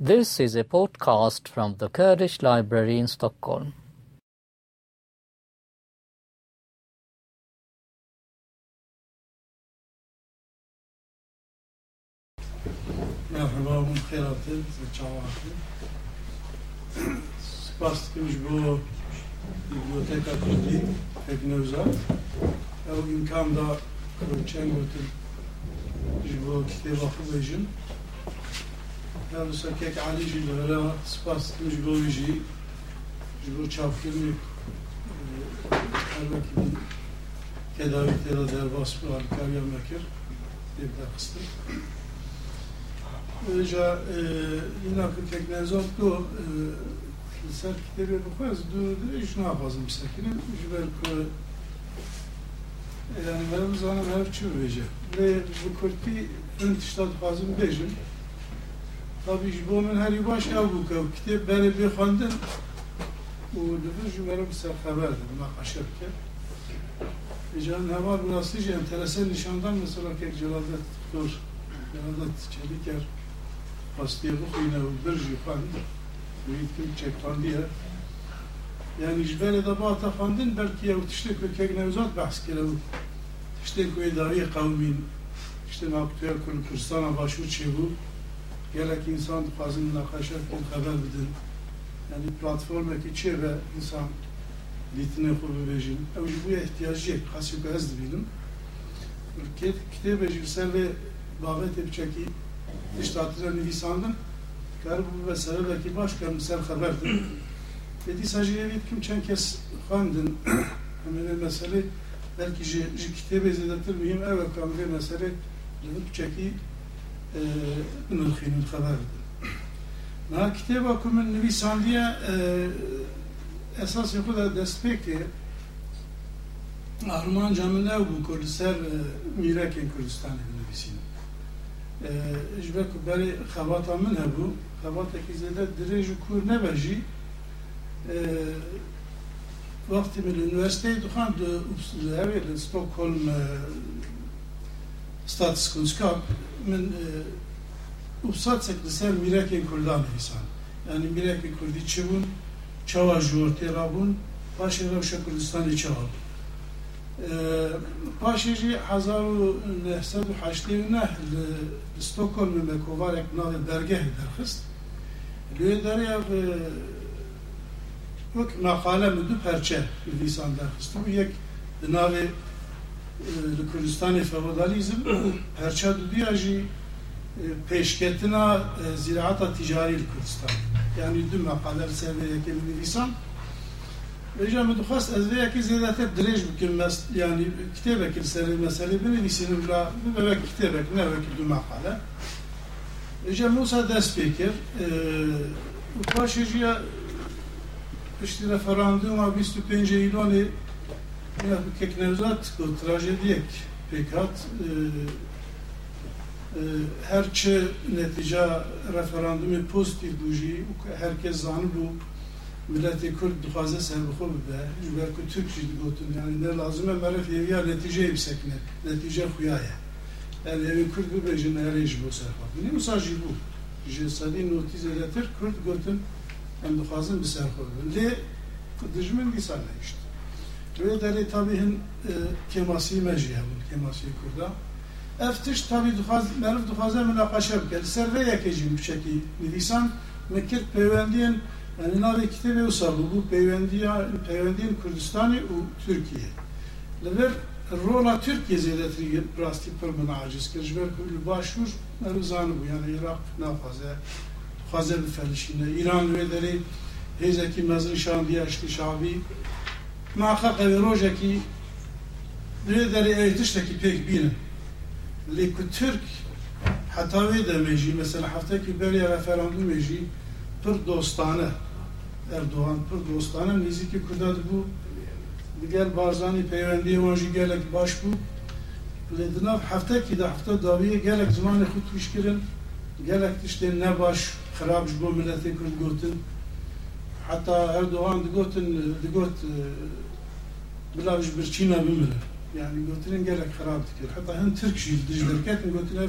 This is a podcast from the Kurdish Library in Stockholm. Merhaba, خیراته چاواتی سپاس دکمش بو بیبلیوتیکا کردی فکر نوزاد او امکان دا چند گوتن جبو کتابا خوب Надо как Али Жидора спас Мужбовижи, Жбу Чавкин, Ermek gibi tedaviklere de vasfı harika vermekir. Bir de kısmı. Ayrıca e, inakı teknezoklu e, serkileri bakıyoruz. Duyurdu, iş ne yapalım serkini? Jüber yani ben zana ver çürüyece. Ve bu kurti ön tiştat fazım bejim. tabi bu min her baş ev bu kav kitap beni bir xandın و دفعه جو برم سر خبر ده مناقشه بکر Rican Heval Burasıcı enteresan nişandan mesela kek Celadet Doktor Celadet Çeliker Pastiye bu yine bir jifan Büyütüm çektan diye yani jibere de bağta fandın belki ya tişte kek nevzat bahs kere tişte koy davi kavmin işte ne yaptığı kul Kürdistan'a başvur çevu gerek insan fazla münakaşatken haber bidin. Yani platformdaki çevre insan litine kububecin. Evci bu ihtiyacı yok. Kasip ezdi bilim. Ülke kitabecin sen ve davet edeceki iştahtılarını lisandım. Kar bu ve sebebeki başka misal haberdin. Dedi sadece evet kim çenkes kandın. Hemen mesele belki ji kitabı izledir mühim evet kandı mesele. Dedik çeki نرخین خبر ما کتاب که من نویسندیا اساسی خود دست پکه آرمان جامنه و بو کردستر میرک کردستان نویسیم جبه که برای خواتا من هبو خواتا که زده دریج و کور نبجی وقتی من انوسته دخان دو اوبسلوه اوی لستوکولم statskunnskap. Men oppsatse e, det ser mireke kurdane insan. Yani mireke kurdi çivun, çava jorti rabun, paşe ravşa kurdistanı çava. E, Paşeci hazaru nehsedu haşlivneh li Stokholm ve kovarek nade dergeh derhist. Lüye derya yok nakale müdü perçe lisan derhist. Bu yek nave ee, li Kurdistanê feodalizm herça dudiya jî e, pêşketina e, ziraata ticarî li Kurdistan. Yani du meqaler ser vê min nivîsan. Beja min dixwast ez vê yekê zêdetir dirêj bikim yani kitêbekê li serê meselê binivîsînim bila bibe wek kitêbek ne wek du meqale. Beja Musa dest pê kir. Paşê jî ya piştî 25 Eylûnê Elbette nevzatlıklı trajediyek pekat e, e, herçe netica referandumi pozitif buji herkes zanı bu milleti Kürt dixwaze serbixwe bibe ji ber Türk jî digotin yani ne lazım em meref yeviya netîceyê bisekine netîce xuya ye. El evê Kürt bibe ji nerê ji bo serxwe. Nî wisa jî bû ji sedî notîzê letir Kürt gotin em dixwazin bi serxwe bibin dijmin dîsa nehişt Röderi tabi hin e, kemasi meciye bu kemasi kurda. Eftiş tabi duhaz merif duhaze münakaşa bkel. Serve yakecim bu şekil. Nilisan mekket peyvendiyen yani navi kitabe usabı bu peyvendiyen Kürdistan'ı u Türkiye. Lever rola Türkiye zedetri rasti pırmına aciz kir. Jver kulü başvur meruzanı bu. Yani Irak nafaze duhaze bir felişine. İran röderi Hezeki mezri şan diye aşkı ma xaqe rojeki ve deri eytişteki pek binin لیکو ترک حتاوی دمیجی مثلا هفته که بری رفراندوم میجی پر دوستانه اردوغان پر دوستانه نیزی که کداد بو دیگر بارزانی پیوندی وانجی گلک باش بو لدناف هفته که ده هفته داویه گلک زمان خود توش کرن گلک تشتین نباش خرابش بو ملتی کرد گوتن حتی اردوغان دگوتن دگوت بلاوش برچینا بمره yani götüren gerek harap dikir. Hatta hem Türk şiir dijlerket götüren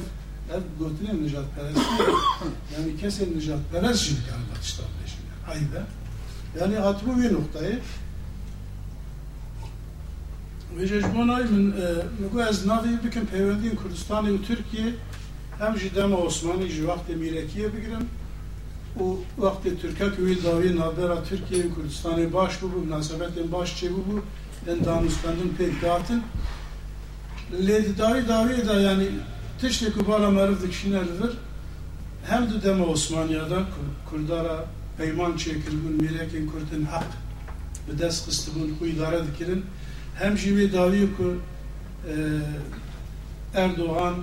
ev gotine nijat perest yani kesin nijat perest şimdi yani batıştan beşin yani hayda yani hatbu bir noktayı ve jejbonay min mego ez navi bikin peyvendin Kurdistan'ı ve Türkiye hem ji dema Osmanlı ji vakti Mirekiye bigirin û wextê Türkek wî dawî navbera Tirkiye û Kurdistanê baş bûbû, münasebetên baş çêbûbû, yên danûstandin pêk datin. Lê di dawî dawiyê de yanî tiştê ku bala meriv dikişîne li vir, hem di dema Osmaniya da Kurdara peyman çêkiribûn, mîrekên Kurdin heq bi dest ku îdare dikirin, hem wê dawiyê ku e, Erdoğan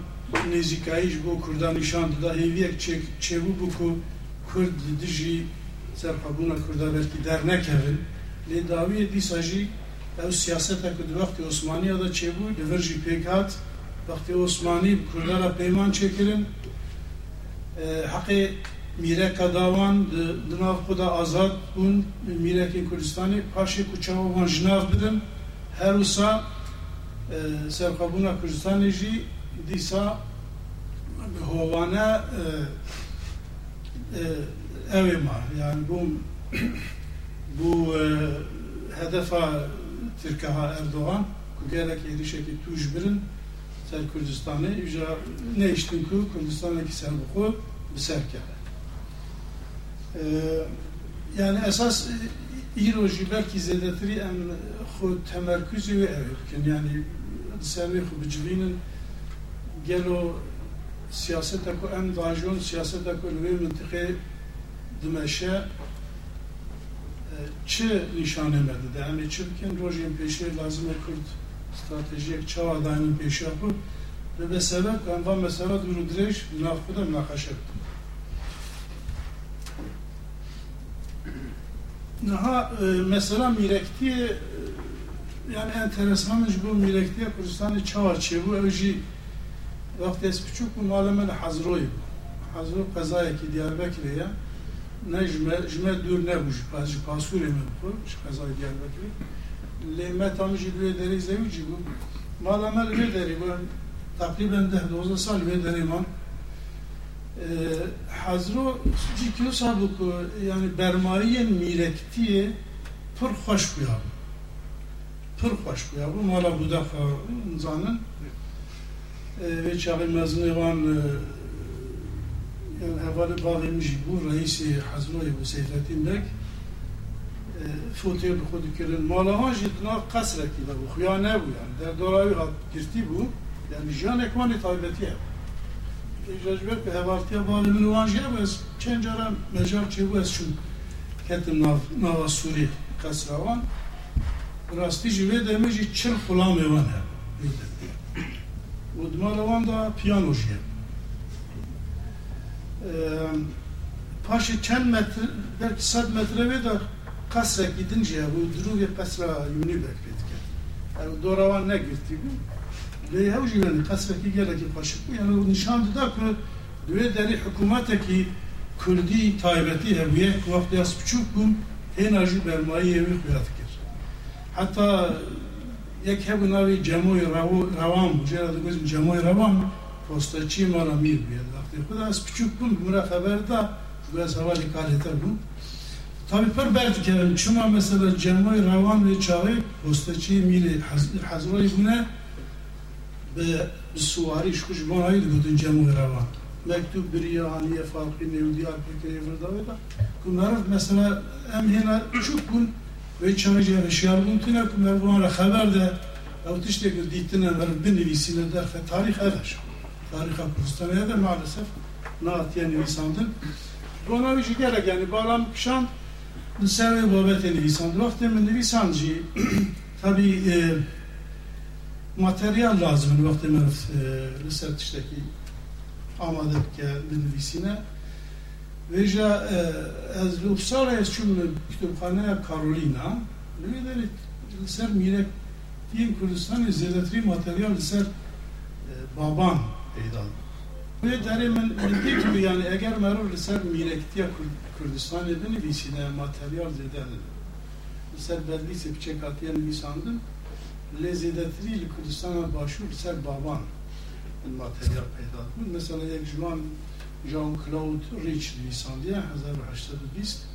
nêzîkayî ji bo Kurdan nîşan dida hêviyek çêbû bû ku Kurd dijî serxwebûna Kurda belkî dernekevin lê dawiyê dîsa jî ew siyasetek di wextê Osmaniya da çêbû li vir jî pêk hat. Wextê Osmanî Kurdara peyman çêkirin heqê mîreka dawan di nav xwe da azad bûn. Mîrekên Kurdistanê paşê ku çawa wan ji nav bidin. Her wisa serxwebûna Kurdistanê jî dîsa bi hovane ev ma. Yani bu bu hedefa Türkiye Erdoğan gelek erişeki tuş birin ser Kürdistan'ı üca ne iştin ku? Kürdistan'daki ser bu bir serkele. Yani esas İroji belki zedetri en xu temerküzü ve ev yani servi xu bicilinin gelo siyasete ku em dajon siyasete li vê mintiqê dimeşe çi nîşane me dide em ê çi bikin rojên pêşê lazim e Kurd stratejiyek çawa daîmin pêşiya xwe li be sebeb ku em va mesela dûr û dirêj li nav xwe de münaqeşe bikin Niha mesela mîrektiye yani enteresan ji bo mîrektiya Kurdistanê çawa çêbû ew jî وقتی از پیچوک و مال من حضروی بود ne jme dur ne bu jpa jpa sure me bu jpa za Diyarbakır le me tam jidre deri zevi jibu mala mel ve deri ben takriben de 12 sal ve deri ben ee, Hazro cikyo sabuk yani bermaiyen mirektiye pır hoş bu ya pır hoş bu ya bu. Mala bu zanın ee, ve çağırmazını van olan yani evveli bağlamış bu reisi Hazroy bu Seyfettin Bek fotoğrafı bi xwe dikirin malahan jî di nav qesrekî de bû xuya ne bû yani derdora wî hat girtî bû yani jiyanek wanê taybetî ye Ejber ku hevaltiya balê min wan jî ez çend cara mecal çêbû ez çûm ketim nav nava Sûrî qesra wan rastî ji vê demê jî çil xulamê wan hebe paşi çen metre, belki sad metre vedar kasra gidince bu druge kasra yuni bekletken. Yani doravan ne gitti bu? Ve hevci yani kasra ki gereki paşi bu. Yani o nişandı da ki düve deri hükümete ki Kürdi taybeti heviye vakti as küçük bum enerji bermayı evi kıyatkir. Hatta yek hevi navi cemoy ravan bu. Cerada gözüm cemoy ravan postaçi mara mir bir وقتی خدا از küçük bun buna haber da bu az hava dikkate bun tabi per berdi kelim çuma mesela cemay ravan ve çağı postacı mili hazrayı buna به سواری شکوش بانایی دو جمعی روان مکتوب بریه هانیه فرقی نیودیار بکری ورداوی دا که مرد مثلا ام هنا çok bun ve çarıcı eşyar buntuna kumlar haber de ev tiştek ditine ver binivîsine de fe tarih ever. Tarih Kurdistan'a da maalesef naat yani nisandın. Buna bir şey gerek yani bağlam kişan Nisave babet nisan. Vakti nisancı tabi e, materyal lazım vakti min resept işteki amadet ke binivîsine Veja ez li Uppsala ez Karolîna li wê derê li ser mîrekiyên Kurdistanê zêdetirî materyal li ser baban peyda Wê derê min min dît ku yani eger merov li ser mîrektiya Kurdistanê binivîsîne materyal zêde li ser belgîsê piçek hatiye nivîsandin lê zêdetirî li Kurdistana başûr li ser baban ماتریال پیدا بود مثلا یک جوان جان کلاود ریچ نویساندیه 1820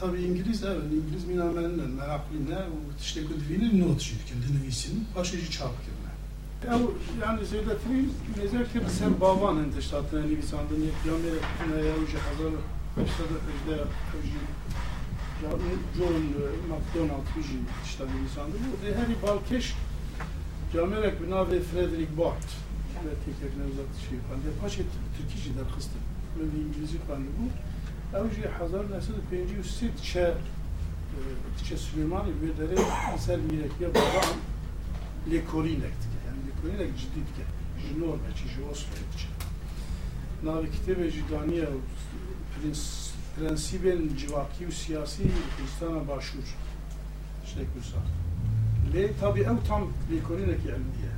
tabi İngiliz evet İngiliz minamenle merakline işte kudvini not şirkinde nüvisin başıcı çapkırne. Ya yani Zeydatri nezer ki sen baban entiştatına nüvisandın yeklamı ne ya ucu hazır başladı ejde ucu John McDonald ucu işte nüvisandı bu de her balkeş Camerek binavê Frederick Bart ve tekrar nevzat şey kandı. Paşa Türkçe der kıstı. Ve İngilizce kandı bu. Ev jî hezar nesil pêncî û sê diçe diçe Süleymanî wê derê eser mîrekiya baban lêkolînek lêkolînek cidî dike. Ji Norveçî, ji Oslo'ya diçe. Navê kitêbê jî daniye prensîbên civakî û siyasî Kurdistana Başûr. Ştek wisa. Lê tabii ew tam lêkolînekî elmiye.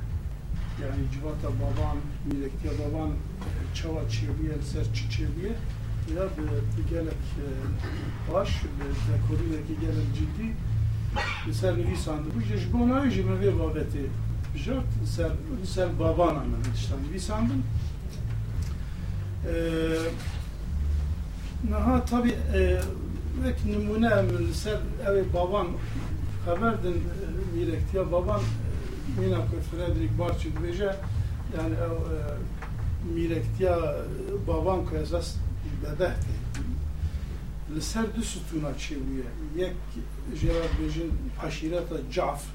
Yani civata baban, mîrektiya baban çawa çêbiye li ser çi çêbiye ya bir gelek baş dekorine ki gelek ciddi ser nivîsandı bu ji bo navê jî me vê babetê žrt ser, ser babana me niştan visandın. E, naha tabi e, vek numune min ser evi baban haberdin mirekt ya baban e, mina ku Fredrik Barçı dveje yani e, mirekt ya e, baban ku esas dedehti. Li ser du sütuna çeviye. Yek jerat bejin aşireta Cafer.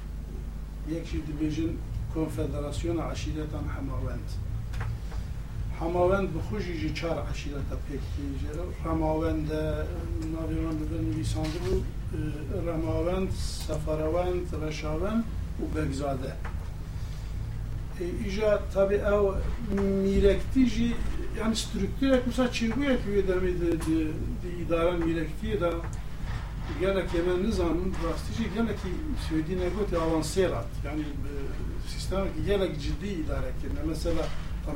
Yek şimdi bejin کنفدراسیون عشیرتان حماوند حماوند به خوشی جی چار عشیرت پیکتیجه رماوند ناوی من ببین نویسانده بود رماوند سفاروند، رشاوند و بگزاده ایجا تابی او میرکتی جی یعنی سترکتیره چی چیگویه که دمی دی اداره میرکتی دا گلک یمن نزانم راستی جی گلکی سویدی نگوتی آوانسیرات یعنی sistem ki gelek ciddi idare kirne mesela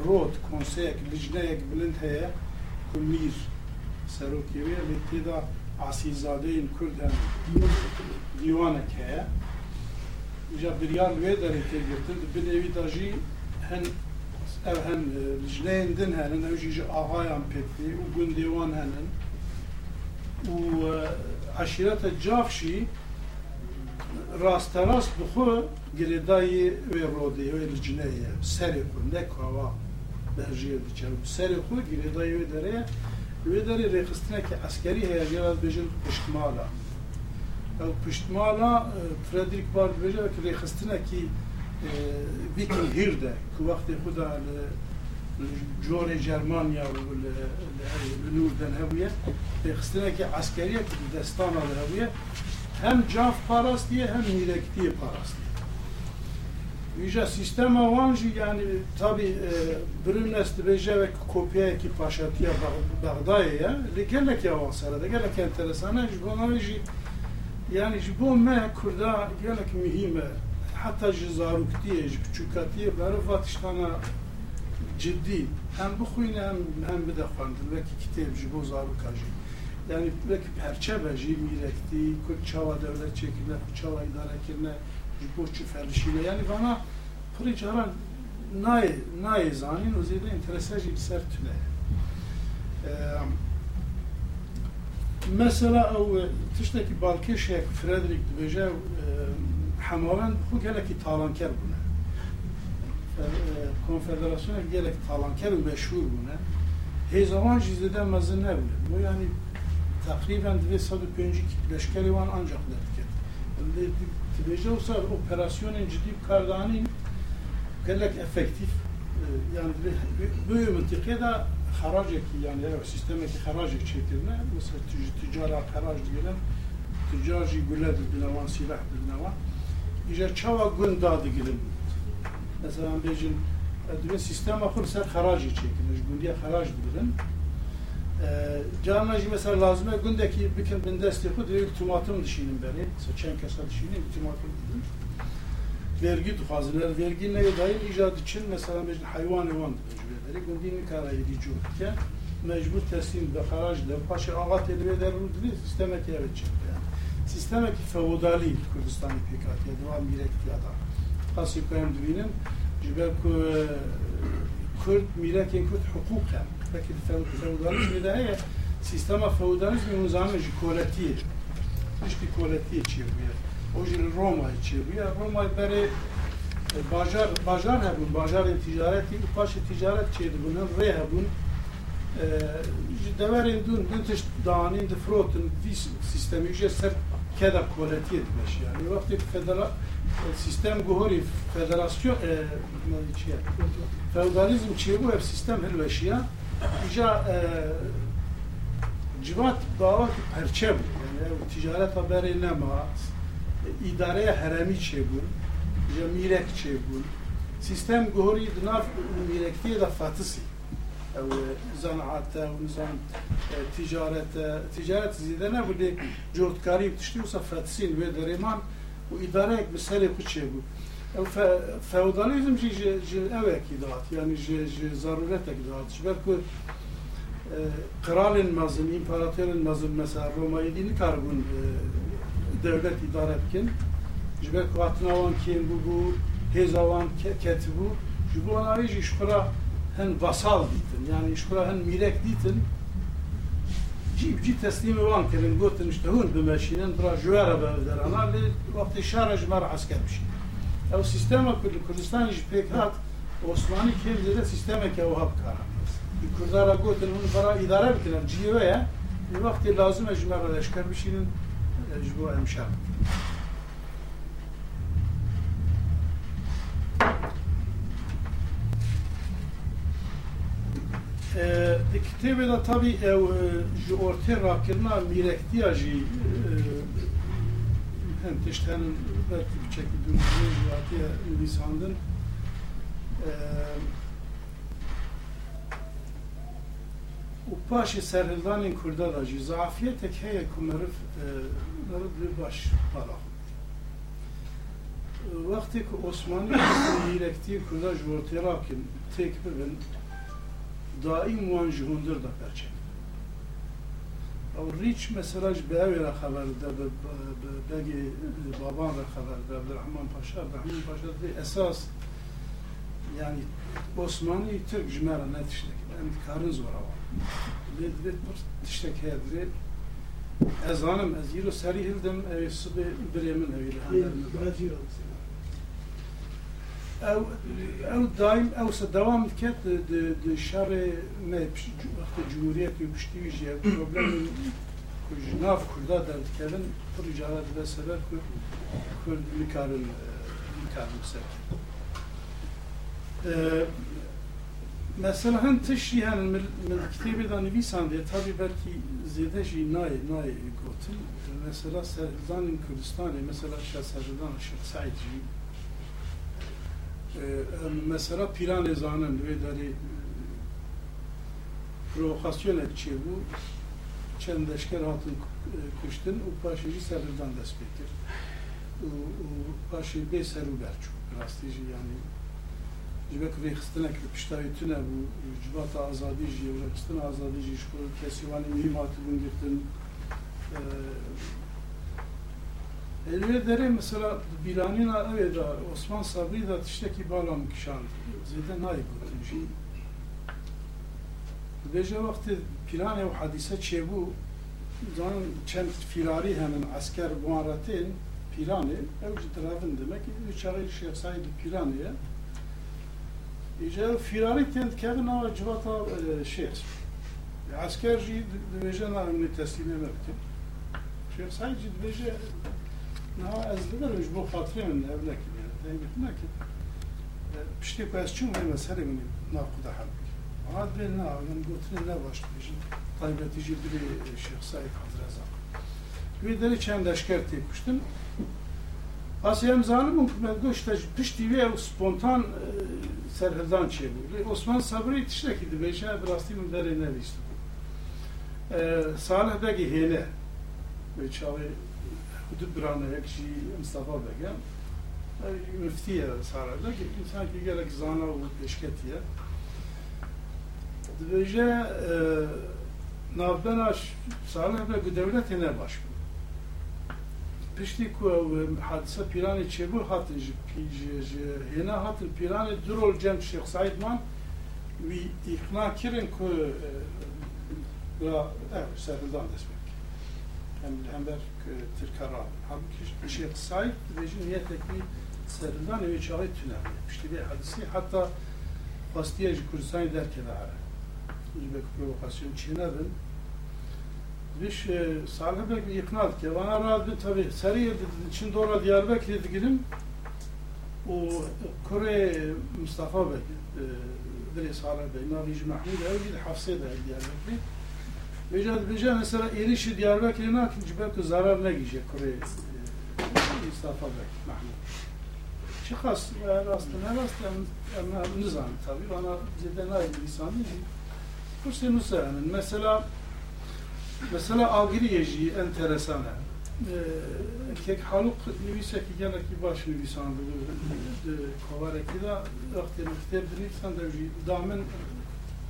rot konseyek lijneyek bilind heye kumir serokiye ve tida asizadeyin kurden divanek heye جا بریان وی داره که گرتن بین اوی دا جی هن ev hem jileyindin henin ev jî ağayan pekti û gundêwan henin û aşîreta cav jî راست راست بخو گریدای وی رودی وی لجنه سری خو نکوا برجیر چا سری خو گریدای وی داره. وی داره ریخستنه که عسکری هی گرد بجن پشتمالا. او پشتمالا فردریک بارد بجن که ریخستنه که ویکینگ هیرده. که وقتی خدا جور جرمانيا والنور دنهوية خستنا که دستان دستانا هبویه. Hem caf parast diye hem nirektiği parast Yüce sistem avancı yani tabi e, brünesti becevek kopya ki paşatiye Bağday'a gelek yavan sarada gelek enteresan bunları yani bu me kurda gelek mühime. Hatta zaruk diye küçükatiye beri vatıştana ciddi. Hem bu huyne hem, hem bir de kandil ve ki kitap bu zaruk ajı yani vekî perçebe jî mîrektî Kurd çawa devlet çekirine çawa idare kirine ji bo çi ferişîne yani bana pırı caran nay nay zanin o zêde interese jî ser tune mesela ew tiştekî balkêşek Frederick dibêje hemavend xwe gelekî talanker bûne konfederasyona gelek talanker meşhur bûne hêzawan jî zêde mezin nebûne bu yani takriben divê sed û pêncî leşkerê wan ancak derdiket dibêje wisa operasyonên cidî kardanîn gelek efektif yani böyle mıntıkaya da haraceki yani sistemeki haracek çekirne mesela ticara harac diyelim ticarci güle dilevan silah dilevan iyice çava gün dadı diyelim mesela bejin diye sistem akır ser haracı çekilir gündiye harac diyelim ee, Canına mesela lazım. E, gündeki bütün bin desteği desteku diye hükümatım düşünün beri. Seçen kasa düşünün hükümatım düşünün. Vergi tuhaziler, vergi neye dair icat için mesela mecbur hayvan evan mecbur ederek. Gündini karayı diyor mecbur teslim ve haracdır. Paşa ağat elbe eder bunu sistemek yer edecek. Yani. Sistemek feodali Kürdistan'ı PKK'ya devam direkti adam. Kasip Kayım Dübi'nin Jibel e, Kürt, Mirekin Kürt hukuken Dakle, feudalizm je da je sistema feudalizma u zameđu koletije. Hiçbir koletiye çeviriyor. Oje Roma'yı çeviriyor. Roma beri e, bajar, bajar hebun, bajar ticareti, paşa ticaret çevdi bunun, re hebun. E, Deverin dün, dün tiş dağının, difrotin, vis sistemi yüce ser keda koletiye etmiş yani. Vakti federal e, sistem guhori federasyon e, feudalizm çeviriyor, sistem helveşiyor ica civat dava perçe bu. Yani ticaret haberi nema idareye heremi çiğ bu. İca mirek çiğ bu. Sistem gohori dınaf mirektiye da fatısi ev zanaata ev nizam ticarete ticaret zide ne bu de? Cortkari tiştiyorsa fatısin ve dereman bu idare ek mesele bu çiğ bu فودالیزم جی جی اوه کی داد یعنی جی جی ضرورت کی داد جبر کو kralın mazın, imparatorun mazın mesela Roma'yı dini karbon devlet idare etkin. Jiber kuatına olan kim bu bu hezavan keti bu. Jibu anari ji şkura hen vasal ditin. Yani şkura hen mirek ditin. Ji ji teslimi van kirin gotin işte hun bimeşinin bra juara bevder. Ana li vakti şara jmar asker evo sistema koji u Kurdistanu pekhat Osmani kevzede sistemek ev hap karan. Kurdara gotin onu para idare bitiren cive ya bir vakti lazım ecmer leşker bir şeyin e, ecbu emşer. E, e, kitabı da tabi ev ortaya rakirna mirektiya şey, hem tiştenin belki bir çekil durumunu jiyatiye lisandın u paşi serhildanên Kurda da jî zafiyetek heye ku merif li baş bala Wextê ku Osmanî yîrektiye Kurda ji ortaya rakin têk bibin daîm wan ji da perçe او ریچ مسراج به اوی را خبر ده به بگی بابان را خبر ده رحمان پاشا. عبدالرحمن پاشا ده اساس یعنی عثمانی ترک جمعه را نتشتک یعنی کارن زورا لید لید پر تشتک که لید ازانم از یه رو سری هلدم اوی صبح بریمن اوی هندر مدار او او دایم او سه دوام کرد د د شر نه وقت جمهوریت و پشتی ویژه پروبلم جناف کردا در کردن پر جهات به سبب کرد میکارن میکارن سر مثلا هم تشری هن من کتابی دا نویسان دیه tabi belki ziyade jî nayê nayê gotin mesela Serdanên Kurdistanê mesela Şah Serdan Şah Said jî mesela piran zanın ve dari provokasyon etçi bu. Çend leşker hatın kuştun u paşıcı serden dest bekir u paşı be seru berçu rastici yani jibek ve xistine ki piştayı tüne bu cibata azadi ji ve xistine azadi ji şu kesivani mühimmatı bungirtin Elve dere mesela biranina evet da Osman Sabri da tişteki balam kişan zede nay gotin jî Beje vakti piran ev hadise çebu zan çend firari hemen asker muharatin pirani ev jitravin demek üç ağır Şeyh Said piraniye İşte firari tend kevin ama civata şey asker jî dibêje na emnî teslim emekti Şeyh Said jî e, ne ezbeden üç bu hatırlayın evlekin yani. Deyim gitmekin. Pişti koyas çün ve mesele günü nakuda halbuki. Ağad bir ne ağın götürün ne başlayıcı. Taybetici biri e, Şeyh Said Hazrezak. Güderi çendeşker tepkiştim. Asiyem zanımın ben göçte pişti ve spontan e, serhirdan çevirdi. Osman Sabri yetiştik idi. Beşe biraz değil mi derine dişti. Salih Begi hele. Ve çavi حدود برانه یکشی مصطفى بگم مفتیه ساره ده که انسان که گلک زانا و پشکتیه دویجه نابدناش ساله به دولت نه باش پشتی کو حادثه پیرانی چه بو هاتن جی پیج هنا هاتن پیرانی درول جنب شیخ سعید من وی اقناع کرن کو را سردان دست Ember e, Tirkara. Halbuki Şeyh Said rejim niyetteki serinden evi çağrı tünem yapmıştı bir hadisi. Hatta Bastiye Kürdistan'ı derk edar. Cibek provokasyon çiğnedin. Biş e, Salih Bey bir ikna etti. E, bana razı tabi seri yedin. Çin doğru Diyarbakır yedi gidim. O Kore Mustafa Bey, e, Dili Salih Bey, Narici Mahmud Bey, bir Hafse de Beca mesela erişi Diyarbakır'a belki zarar ne giyecek Kore e, Mustafa Bey, Mahmud. Çıkas, rastına rastına nizam tabi. Bana zeden aynı lisanı. Kursi Nusra'nın mesela Mesela agiriye jî enteresan e. Kek haluk nivîsekî gelekî baş nivîsan di kovarekî da wextê mekteb dinivîsan dev jî damin kek haluk kalêwî jî gelekî rolekî mihîm mezin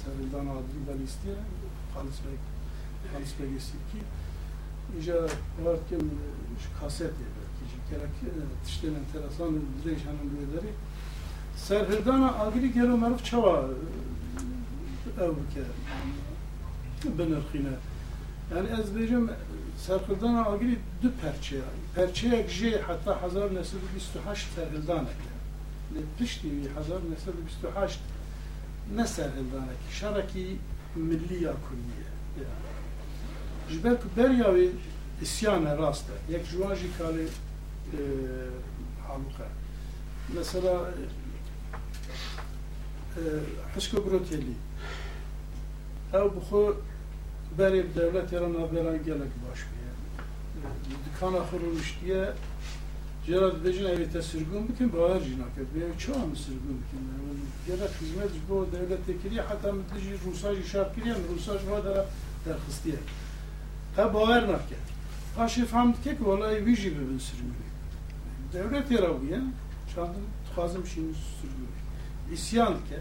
serildana adî belîstiye Halis Bey Halis Bey Sîkî îja warkim ji kasetê belkî jî gelek tiştên enteresan dirêj henin wê derê سرهردانا آگری گرو معروف چوا او که بنرخینه yani ez bejim serhildana agiri du perçe perçeyek jê heta hazar nesil bîst û heşt serhildanek پشتی 1928 نه سرهندانکی شارکی ملی یا کلیه؟ جبر که بریاوی اسیان راسته یک جواجی کالی حالوقه مثلا حسکو بروتیلی. او بخو بری دولت ایران آبیران گلک باش بیه. دکان آخر روشتیه Gerard Bejin evite sürgün bütün bağır cinakı. Ve çoğun sürgün bütün. Gerard hizmet bu devlet tekiri hatta müddeci Rusaj işar kiriyen Rusaj vadara derhistiye. Ta bağır nakke. Paşif hamd kek vallahi vici bebin sürgünü. Devlet yarabiye çandım tukazım şimdi sürgünü. İsyan ke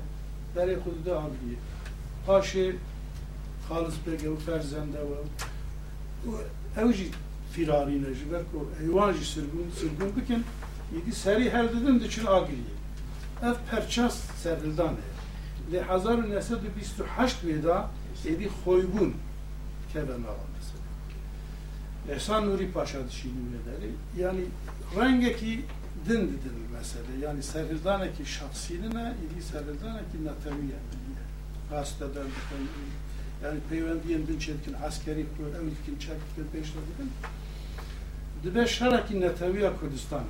beri kududu abliye. Paşi Halis Bege u ferzende ve evci firarine jiber kor eyvacı sürgün sürgün bikin yedi seri her dedin de çün agiliye ev perças serildan e li hazar nesed bistu haşt veda yedi hoybun keben alan mesela. Ehsan Nuri Paşa düşünümleri yani rengeki din dedin mesele yani serildan ki şahsiyeline, serildaneki şahsiyine idi serildaneki neteviye gazeteden yani peyvendiyen din çetkin askeri kur evlikin çetkin peşte dedin dibe şereki neteviye Kürdistan'ı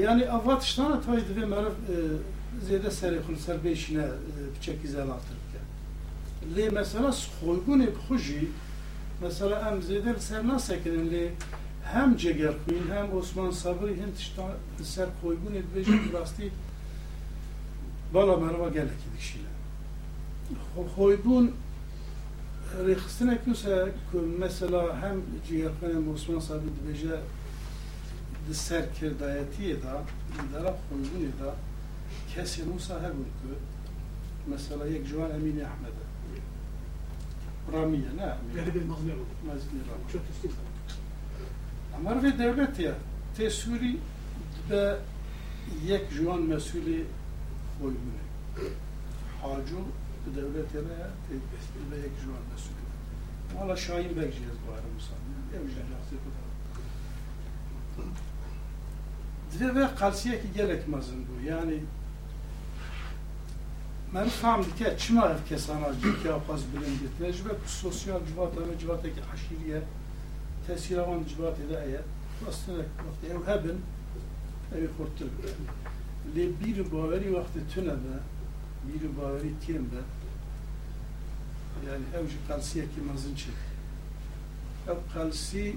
yani avat iştana taydı ve merif zede seri kulser beşine çek izel atırken li mesela soygun xuji mesela em zede ser nasekinin li hem Cegerkuyun hem Osman Sabri hem tişta ser koygun edbejin rasti bala merva gelek dikşile. Koygun rexistine küse mesela hem hem Osman Sabri dbeje di ser kirdayetiye da dara koygun da kesi Musa hebun ku mesela yek civan Emin Ahmed'e Ramiye ne? Galiba Mazlum. Mazlum Ramiye. Çok. Amar ve devlet ya tesuri be yek juan mesulü koymune. Hacu bu devlet yana etmeye şu anda sürekli. Valla şair bekleyeceğiz bu ara Musa. Evleneceğiz bu kadar. Dire ve karşıya ki gerekmezim bu. Yani ben tam dike çima efkesana cik yapaz bilindi. Tecrübe sosyal civata ve civataki aşiriye tesiravan civat edeye aslında vakti ev hebin evi kurtul. Le bir baveri vakti tünebe biri tiemde yani ev kalsiyeki mazınçı ev kalsi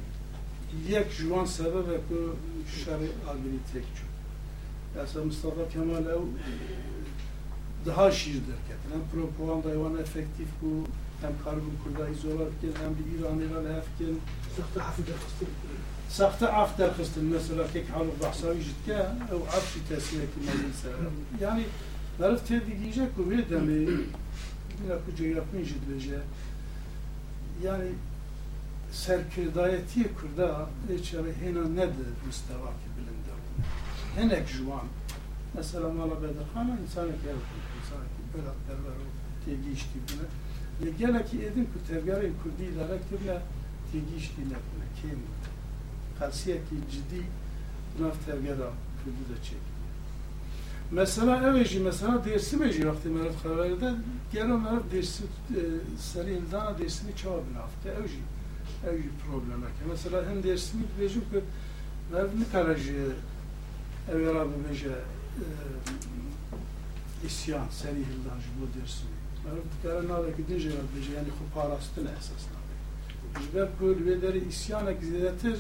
yek juan sebebe ku şer'i agri tek çu yasa Mustafa Kemal ev daha şiir derken hem propaganda hayvan efektif ku hem karbon kurda izolarken hem bir İran İran hefken sıhtı hafı derkistin sıhtı af derkistin mesela kek halu bahsavi jitke ev afşi tesirek mazın yani Народ те diyecek ki bir demi bir akıcı yapmayacak bece. Yani serkirdayeti kurda hiç hena nedir müsteva ki bilinde. Henek juan. Mesela mala bedirhana insanı gelip insanı böyle derler tegi işti bile. Ne gele ki edin ku tergari kurdi ilerek tüble tegi işti nekine. Kim? Kalsiye ki ciddi naf tergara kurdu da çek. Mesela eveci mesela dersi meci vakti meret haberde gelo meret dersi seri indana dersini çabuk nafte evci evci probleme ki mesela hem dersini bileceğim ki meret ne karajı evvela bu beje isyan seri hildan bu dersini. Meret kare nave gidince beje yani kuparastın esasında. Jber kul vederi isyan ekziletir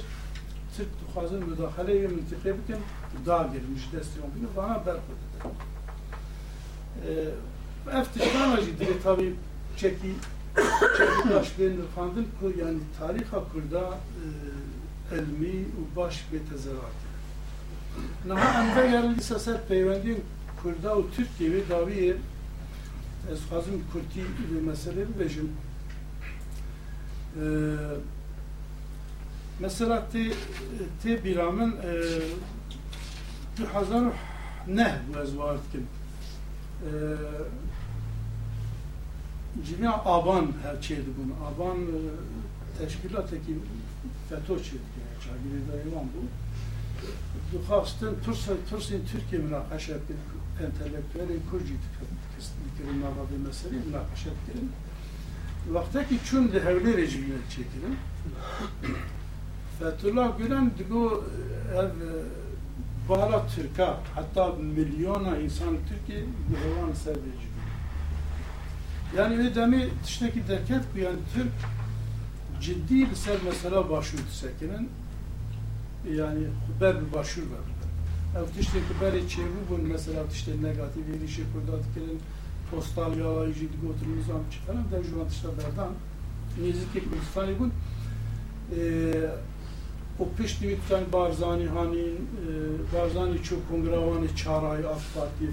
Türk duhazın müdahale müntıkı girmiş destekliyor bunu bana berkut eftiştan acı dili tabi çeki çeki taşlarını fandın ku yani tarih kurda elmi u baş ve tezerat. Naha emre yarın lisaser peywendin kurda u Türk gibi daviye ez xazım kurti bir mesele bejim. Mesela te te biramın du hazar ne bu ezvaret kim? Cimia Aban her şeydi bunu. Aban teşkilateki FETÖ çekti. Çagiri dayıvan bu. Duhastın Tursin Türkiye münakaşa ettik. Entelektüeli Kurci dikkirin navabi mesele münakaşa ettirin. Vaktaki çün de hevli rejimine çekilin. Fethullah Gülen digo ev Bala Türk'a hatta milyona insan Türkiye güven sevdici. Yani ve demi tişteki derket bu yani Türk ciddi bir ser mesela başvuru sekinin yani haber bir başvuru var. Ev tişteki beri çevu bun mesela tişte negatif ilişki kurda dikilin postal yalayıcı götürümüz am çıkarım da şu an tişte berdan niziki Kürdistan'ı bun o pişti lütfen Barzani Hanin, Barzani çok kongravanı çarayı AK Parti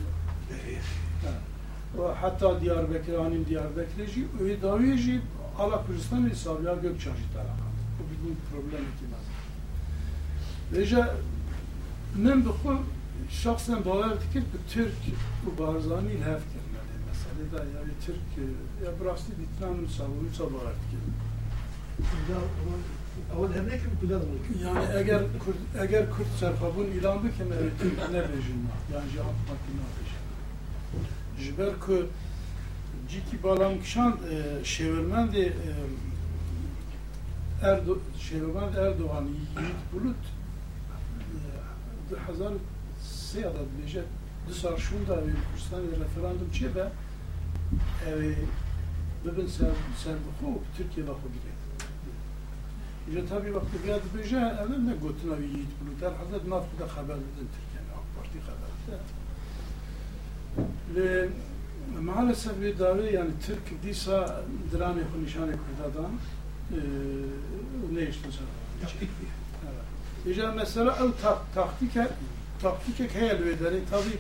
ve hatta Diyarbakır Hanin Diyarbakır'ı öyle daviyeci ala Kürdistan hesabı ya Gökçeşi tarafı. Bu bir problem etmez. Veja men bu şahsen baver dikir ki Türk bu Barzani ilhaf kelmeli mesele da yani Türk ya burası ditranın savunucu baver dikir. اول هناك بلاد Yani eğer Kürt, eğer Kürt serfabun ilan bikin Türk ne rejim yani cevap makine rejim. Jiber ku ciki balam kişan şevirmen de Erdo şevirmen Erdoğan Yiğit Bulut de hazar se ya da beje du sar şunda bir Kürdistan referandum çiğ be evi bibin ser ser bu Türkiye bakı gidiyor. işte tabi vakti biraz beje evvel ne gotuna bir yiğit bunu der hazret nafı da haber edin Türkiye'nin AK Parti haber de. Ve maalesef bir davi yani Türk disa drane ku nişane kurdadan ne işte sonra. İşte mesela ev taktike taktike heyel ve deri tabi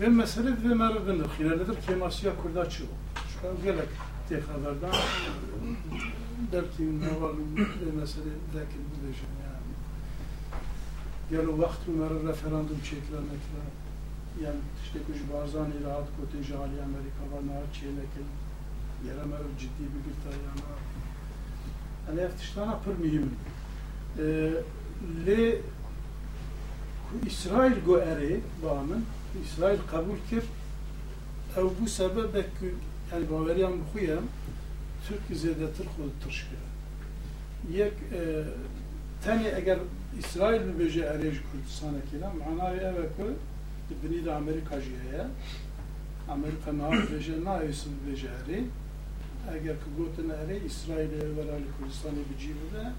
ve mesele ve mergın hilalidir kemasya kurda çığı. Şu an gelek tek haberden belki navalın mesele lakin bu diyeceğim yani. Gel o vakti mer referandum çekilenekle yani işte kuş barzan rahat kote jali Amerika var nahat çeylekin yere mer ciddi bir gırta yani. Yani eftiştana pır mühim. Le İsrail go eri bağımın İsrail kabul kir ev bu sebebek yani baveriyan bu xuyam Türk zedetir xud tırşkı. Yek e, tani eğer İsrail mi beje erej Kürdistan'a kila manayı evet ku bini de Amerika jiye Amerika na beje na esin beje eri eğer ki gotin eri İsrail'e verali Kürdistan'ı bicibu de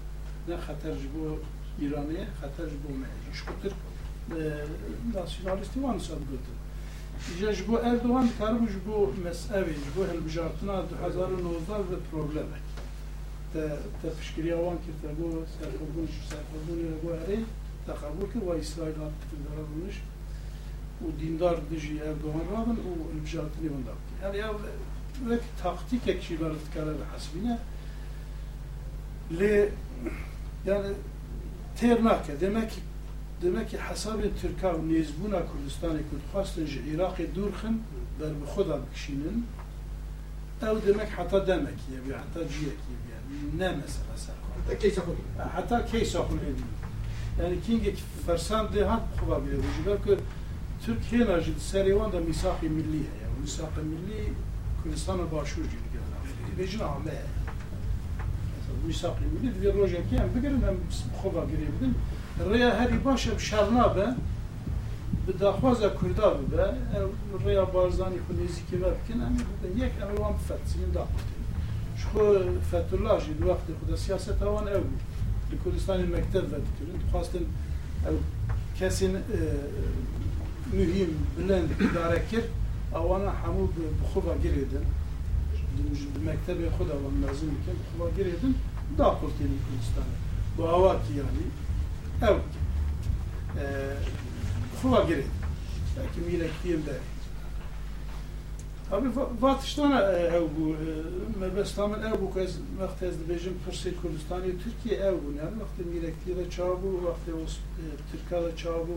ne xatar bu İran'ı xatar bu meclis. Şkutir nasyonalisti van sad gotin. İşte ji bo Jeş bu Erdoğan karmış bu mesevej, bu helbijatina 2019 ve probleme. Te, te pişkiriya van kirte bu serkobun, şu serkobun ile bu eri tekabur ki ve İsrail'a dindara bulmuş. O dindar dişi Erdoğan radın, o helbijatini bunda. Yani ya ve taktik ekşiler tkara ve hasbine. Le yani ternake demek ki دمکی حساب ترکا و نیزبونا کردستان کرد خواستن جه عراق دور خن بر بخدا بکشینن. او دمک حتی بیا حتا حتی کیه بیا. نه مثلا سر حتی کیسا خود حتی کیسا خود یعنی کینگ فرسان ده هم خوبا بیده وجبه که ترکیه نجد سریوان ده میساق ملی هیا یعنی میساق ملی کردستان باشور جیل گرد بیجن آمه. میساق ملی دیگه روژه که هم بگرم هم خوبا گریه بدن heri başa şerna be bi daxwaza Kurda be rıya barzani ku neziki ve bikin hem yek em wan fetsinin da Şu Fethullah jî di wextê xwe de siyaset wan ew bû. Li Kurdistanê mekteb vedikirin. Dixwastin ew kesên e, mühim, bilend idare kir, awana hemû bi xwe ve girêdin. Di mektebê xwe de wan mezin bikin, bi xwe ve girêdin, da Kurtînî Kurdistanê. Bu ava ki yani ew bikin. E, Xwe ve girêdin. Belki mîrektiyen de. Tabii vatıştana ev bu, mebestamın ev bu kez vakti ez dibêjim Pirsê Kurdistanê Türkiye ev bûn yani vakti mîrektiye de çabû, vakti Türkiye de çabû,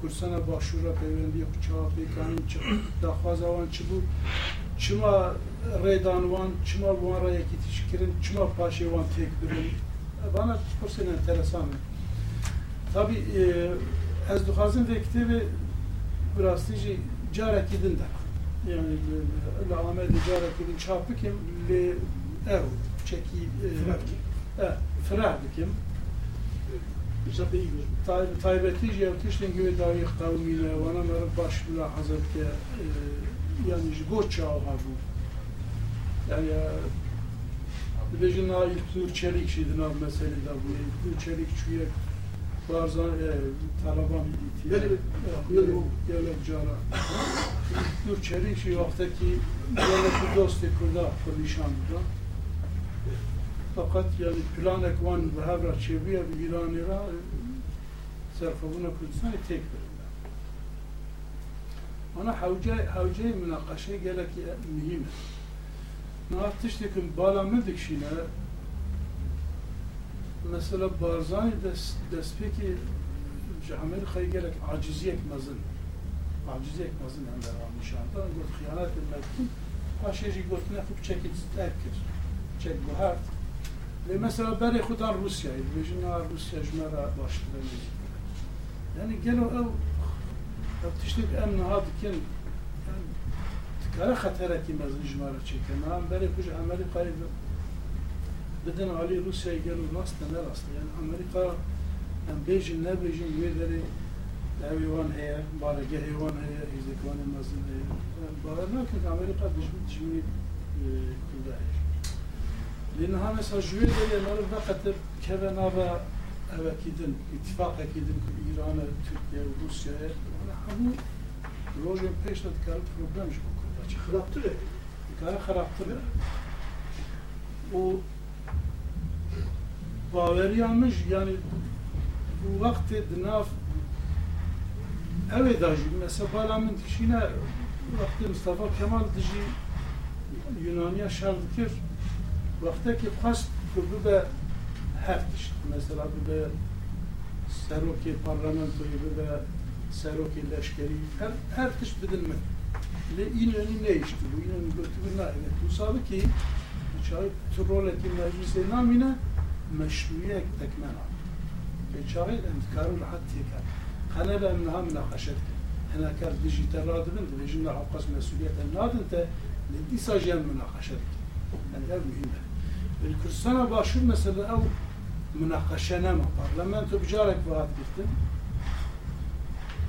Kursana başvura peyvendiye ku çawa pêkanîn daxwaza wan çi bû, çima rêdan wan, çima wan ra yekî tişkirin, çima paşê wan têk birin. Bana pirsên enteresan Tabi e, ez duhazın ve kitebi biraz tici caret edin de. Yani le amel caret edin çarpı kim le ev çeki e, fırar kim. E, Taybeti cevtişten gibi dahi kavmine vana merib başlula hazretke e, yani goçça oha bu. Yani Dibejin na ilk tur çelik şeydi na meselede bu. Tur çelik çüyek Barzan, e, Taliban yani devlet cara. Nur çerik şey vakti ki devlet dostu kurda Kurdistan da. Fakat yani plan ekvan ve hevra çeviye bir İran'ı ra e, serkabına Kürdistan'ı tek verirler. Ana havce, havce münakaşa gerek e, mühim. Ne artıştıkın bala mıldık مثلا بارزانی دست دست پیکی جامعه خیلی گلک عاجزیک مزن. عاجزیک مزن هم در آن نشان داد. گفت خیانت پاشه جی گفت نه خوب چکید ترک کرد. چک گوهرد لی یعنی مثلا برای خود آن روسیه اید بیشن نه روسیه جمعه را باشتر یعنی گلو او تشتید امن ها دکن تکاره یعنی خطره که مزن جمعه را چکنه هم برای خوش عملی قریب Bugün Ali Rusya'ya gelir nasıl ne nasıl? Yani Amerika yani Beijing ne Beijing üyeleri hayvan heye, bari ge hayvan heye, izdikan emazın heye. Bari ne ki Amerika düşman düşmanı e, kılda heye. Lina ha mesela üyeleri marif vakitler keve nava evet gidin, ittifak edin İran'a, Türkiye, Rusya'ya. Yani hamu rojun peşnet kalıp problem şu konuda. Hıraptır ya. Kara hıraptır ya. O û baweriyan min jî yani وقت دناف اوه داجی مثلا بالا من تشینه وقت مصطفى کمال دجی یونانیا شرط کرد وقتی که خواست که به هفتش مثلا به سروک پارلمانتوی به سروک لشکری هر هفتش بدن من لی این یعنی نیشتی bu این گفت نه تو سابه که چای تو رولتی مجلس نامینه مشروعية تكمنا بشغل انتكارو لحد تيكا أنا بأمنها مناقشتك أنا كار ديجيتال رادبن ديجينا عقص مسؤولية النادن تا لدي ساجين مناقشتك هذا مهمة. الكرسانة باشور مثلا أو مناقشنا ما پارلمانتو تبجارك بعد گفتن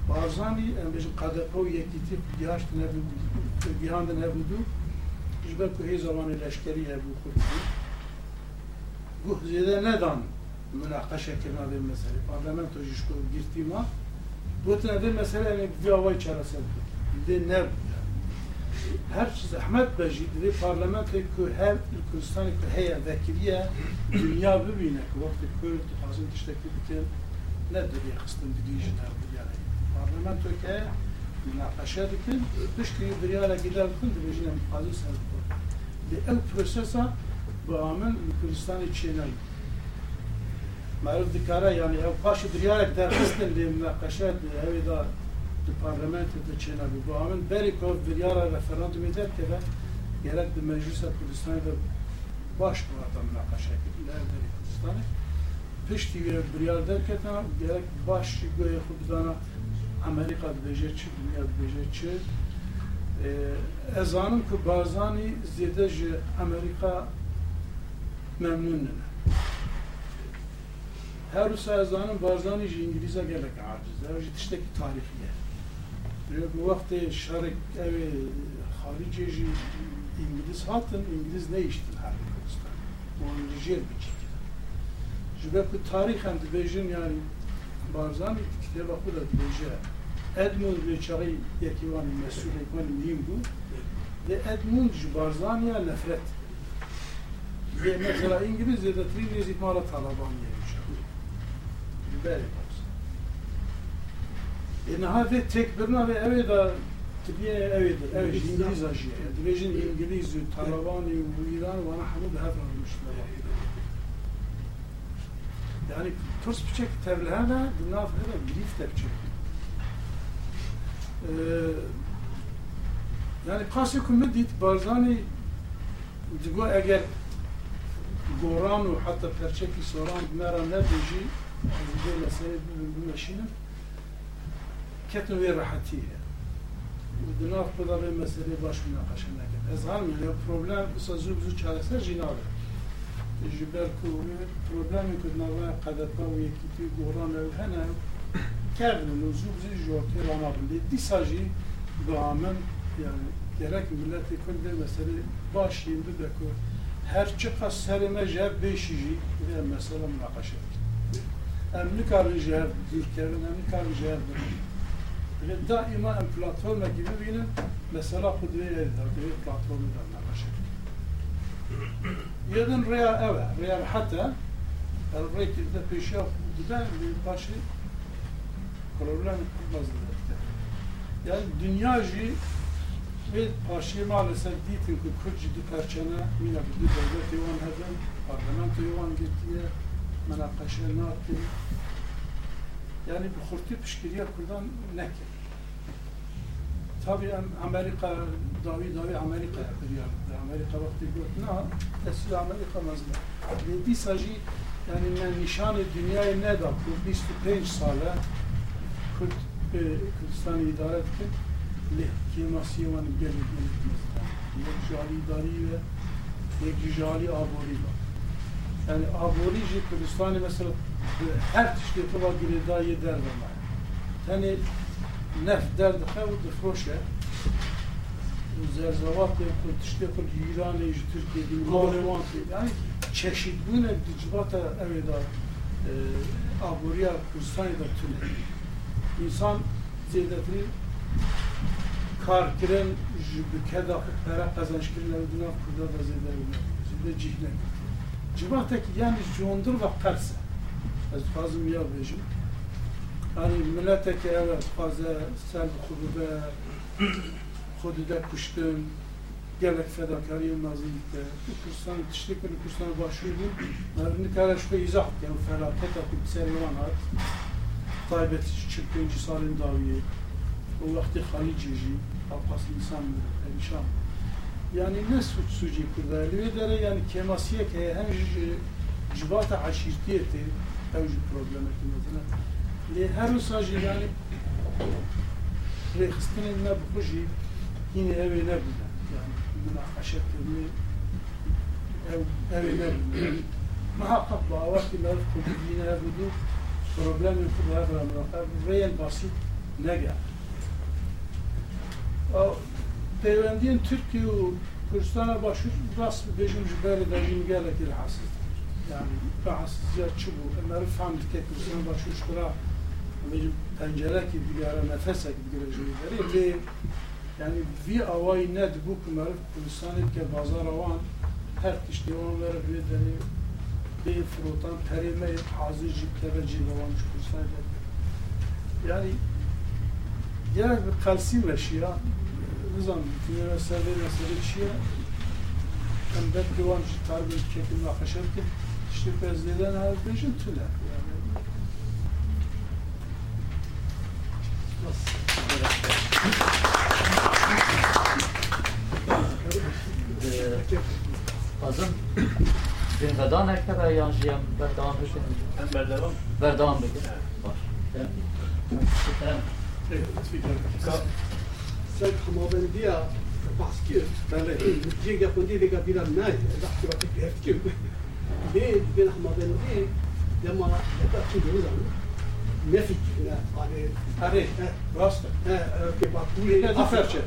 بارزانی ام بجن قدقو یکی تیپ دیاشت نبودو دیاند نبودو جبه که هی زمان لشکری هبو خود Buhzede nedan münakaşa bir mesele. Parlamento jişko girtima gotine de mesele ne diyava içerisinde. De ne her şey zahmet bejid de parlamento ku her Kürdistan ku heye vekiliye dünya bibine ku vakti Kürd hazin tiştekli bitir ne dedi kıstın dediği jiner bu yani. Parlamento ke münakaşa dikin tüşkü bir yere gider kıldı bejine şey mukazi sen. De el prosesa bi amin li Kurdistanê çênayî. Merv dikare yani ev paşi biryarek derxistin li münakaşe di evê da di parlamentê de çênabî. Bu amin berî ku ev biryara referandumê derkeve gerek di meclisa Kurdistanê de baş kuvveta münakaşe kirin. Ev berî Kurdistanê. Piştî wê biryar derketina gerek baş goyê xwe bidana Amerika dibêje çi, dünya dibêje çi. Ee, Ez zanim ku barzanî ji in. Her wisa ez zanim barzanî ji İngilîza gelek aciz. Ev jî tiştekî tarîxî ye. Bi wextê şerek evê xaricê jî İngiliz hatin, İngiliz neyiştin her Kurdistan. Wan li jêr biçî. Ji ber ku tarîxan dibêjin yani barzanî kitêba xwe de dibêje Edmund li çaxî yekî wan mesûlê wan mîm bû. Li Edmund ji barzaniya nefret. Yê mesela İngiliz zêdetirî nêzî mala Taliban yemiş. Ji berê barzan. E niha vê têkbirina vê ew ê da tibiye ew ê dir. Ew ji İngilîza jî ye. Dibêjin İngilîz û Talibanî û İran wana hemû bi hev rewiştine Yani turs biçek tevlihana di nav heda girîf te biçek. Ee, yani qasê ku min dît barzanî digo eger goran û heta perçekî soran mera nebêjî ez dê li serê bimeşînim ketin wê rehetî ye û di nav da vê meselê baş münaqeşe nekin ez hanim yani problem wisa zû zû çareser jî nabe ji ber ku problemê ku di nava qedepa û yekîtî goran ew hene kerdin û zû zû ji ortê ranabin lê dîsa jî bi amin yani gerek milletê Kurd vê meselê baş yên bibe ku her çi qas serê me ji hev bêşî jî vê mesele münaqeşe dikin. Em nikarin ji hev dûrkevin, em nikarin ji hev birin. Lê daîma em platformekî bibînin mesela xwe divê ev da divê platformê da dikin. Yedin rêya ev e, rêya heta el rêkê de pêşiya dibe lê paşê problem mazlum Yani dünya jî ve parçayı maalesef ditin ki Kürt jî du perçene mîna bi du devletê wan hebin parlamentoyê wan girtiye menaqeşe nakin yani bi xurtî piştgiriya Kurdan nekir. Tabii em Amerika davi davi Amerika yapıyor. Amerika vakti got na tesir Amerika mazlum. Ve dîsa jî yani ne nişanı dünyayı ne da bu 25 sale Kürt e, Kürdistan'ı idare etkin lehkemasiye wan gelip mesela. Yek jali idari ve yek jali abori var. Yani abori ji Kürdistan'ı mesela her tiştê xwe girêdayê dervema. Tenê nef derdixe û difroşe û zerzevatê xwe tiştê xwe li Îranê ji Tirkiyeyê malê wan tê yani çeşitbûne di civata evê da aboriya Kürdistanê da tune. İnsan zêdetirî xwe pere qezançkirin ew di nav Kurda da zêde zêde cih nekir. Civatekî yani jondir ve e. Ez dixwazim ya bêjim. Yani milleteke evet dixwaze ser bi xwe bibe xwe de kuştin gelek fedakariyê nazî dike. Bu Kurdistan tiştê ku li Kurdistan başûr bû mer nikare ji xwe îzah bike ew felaketa ku bi serê wan hat taybet çil pêncî salên wextê xalîcê jî Alpas insan perişan. Yani ne suç suci kurda? Li dere yani kemasiye ke hem civata aşirtiyeti ev ji problemeti mesela. Li her usajı yani rehistinin ne bu jî yine evi ne bu yani münakaşet gibi ev evi ne bu muhakkak bu avaki merf kudu yine ev bu problemi kudu ev ramraka reyen basit ne gel Peywendiyên Türkiye û Kurdistan'a başvur rast bêjim ji berê de jî gelekî rahatsız. Yani rahatsızya çi bû? Emer fam dike Kurdistan'a başvur kira bêjim pencerekî digare nefesek digire ji berê lê yani vî awayî ne dibû ku meriv Kurdistanê dike bazara wan her tiştê wan were vê derê bê firotan perê me hazir jî ji Yani gerek bir kalsiyum eşya nizam üniversitede mesela çiye hem de divancı tabi kekim nakışır ki işte bezleden her beşin tüne yani Azim bir vedan ekber yancıyam berdam bikin. Hem berdevam. Berdam bikin. Baş. سيد حمابندية باسكو متجيكا كوندي ديكا بيلا ناي باسكو باتيك هفتكو ليه بين حمابندية لما يتأتي جوزا نفيك على على آه، آه، راسك آه، كي باكولي افرشة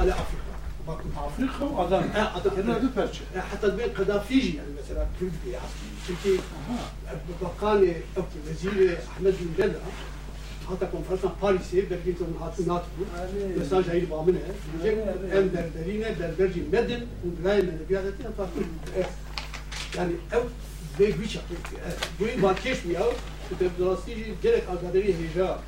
على أفريقيا. باكو أفريقيا. وادم هنا دو برشة حتى بين قذافي يعني مثلا كردي تركي بقاني أوكي وزير أحمد بن بلع بلا حتى كونفرنس باريسي برجيت من هاتو ناتو مساج هاي بامنه ام دربرينه دربرجي مدن وبلاي من بيادتنا فاكر يعني او بيج بيتش بوين باكيش وياو تبدراسي جرك اقدري هيجا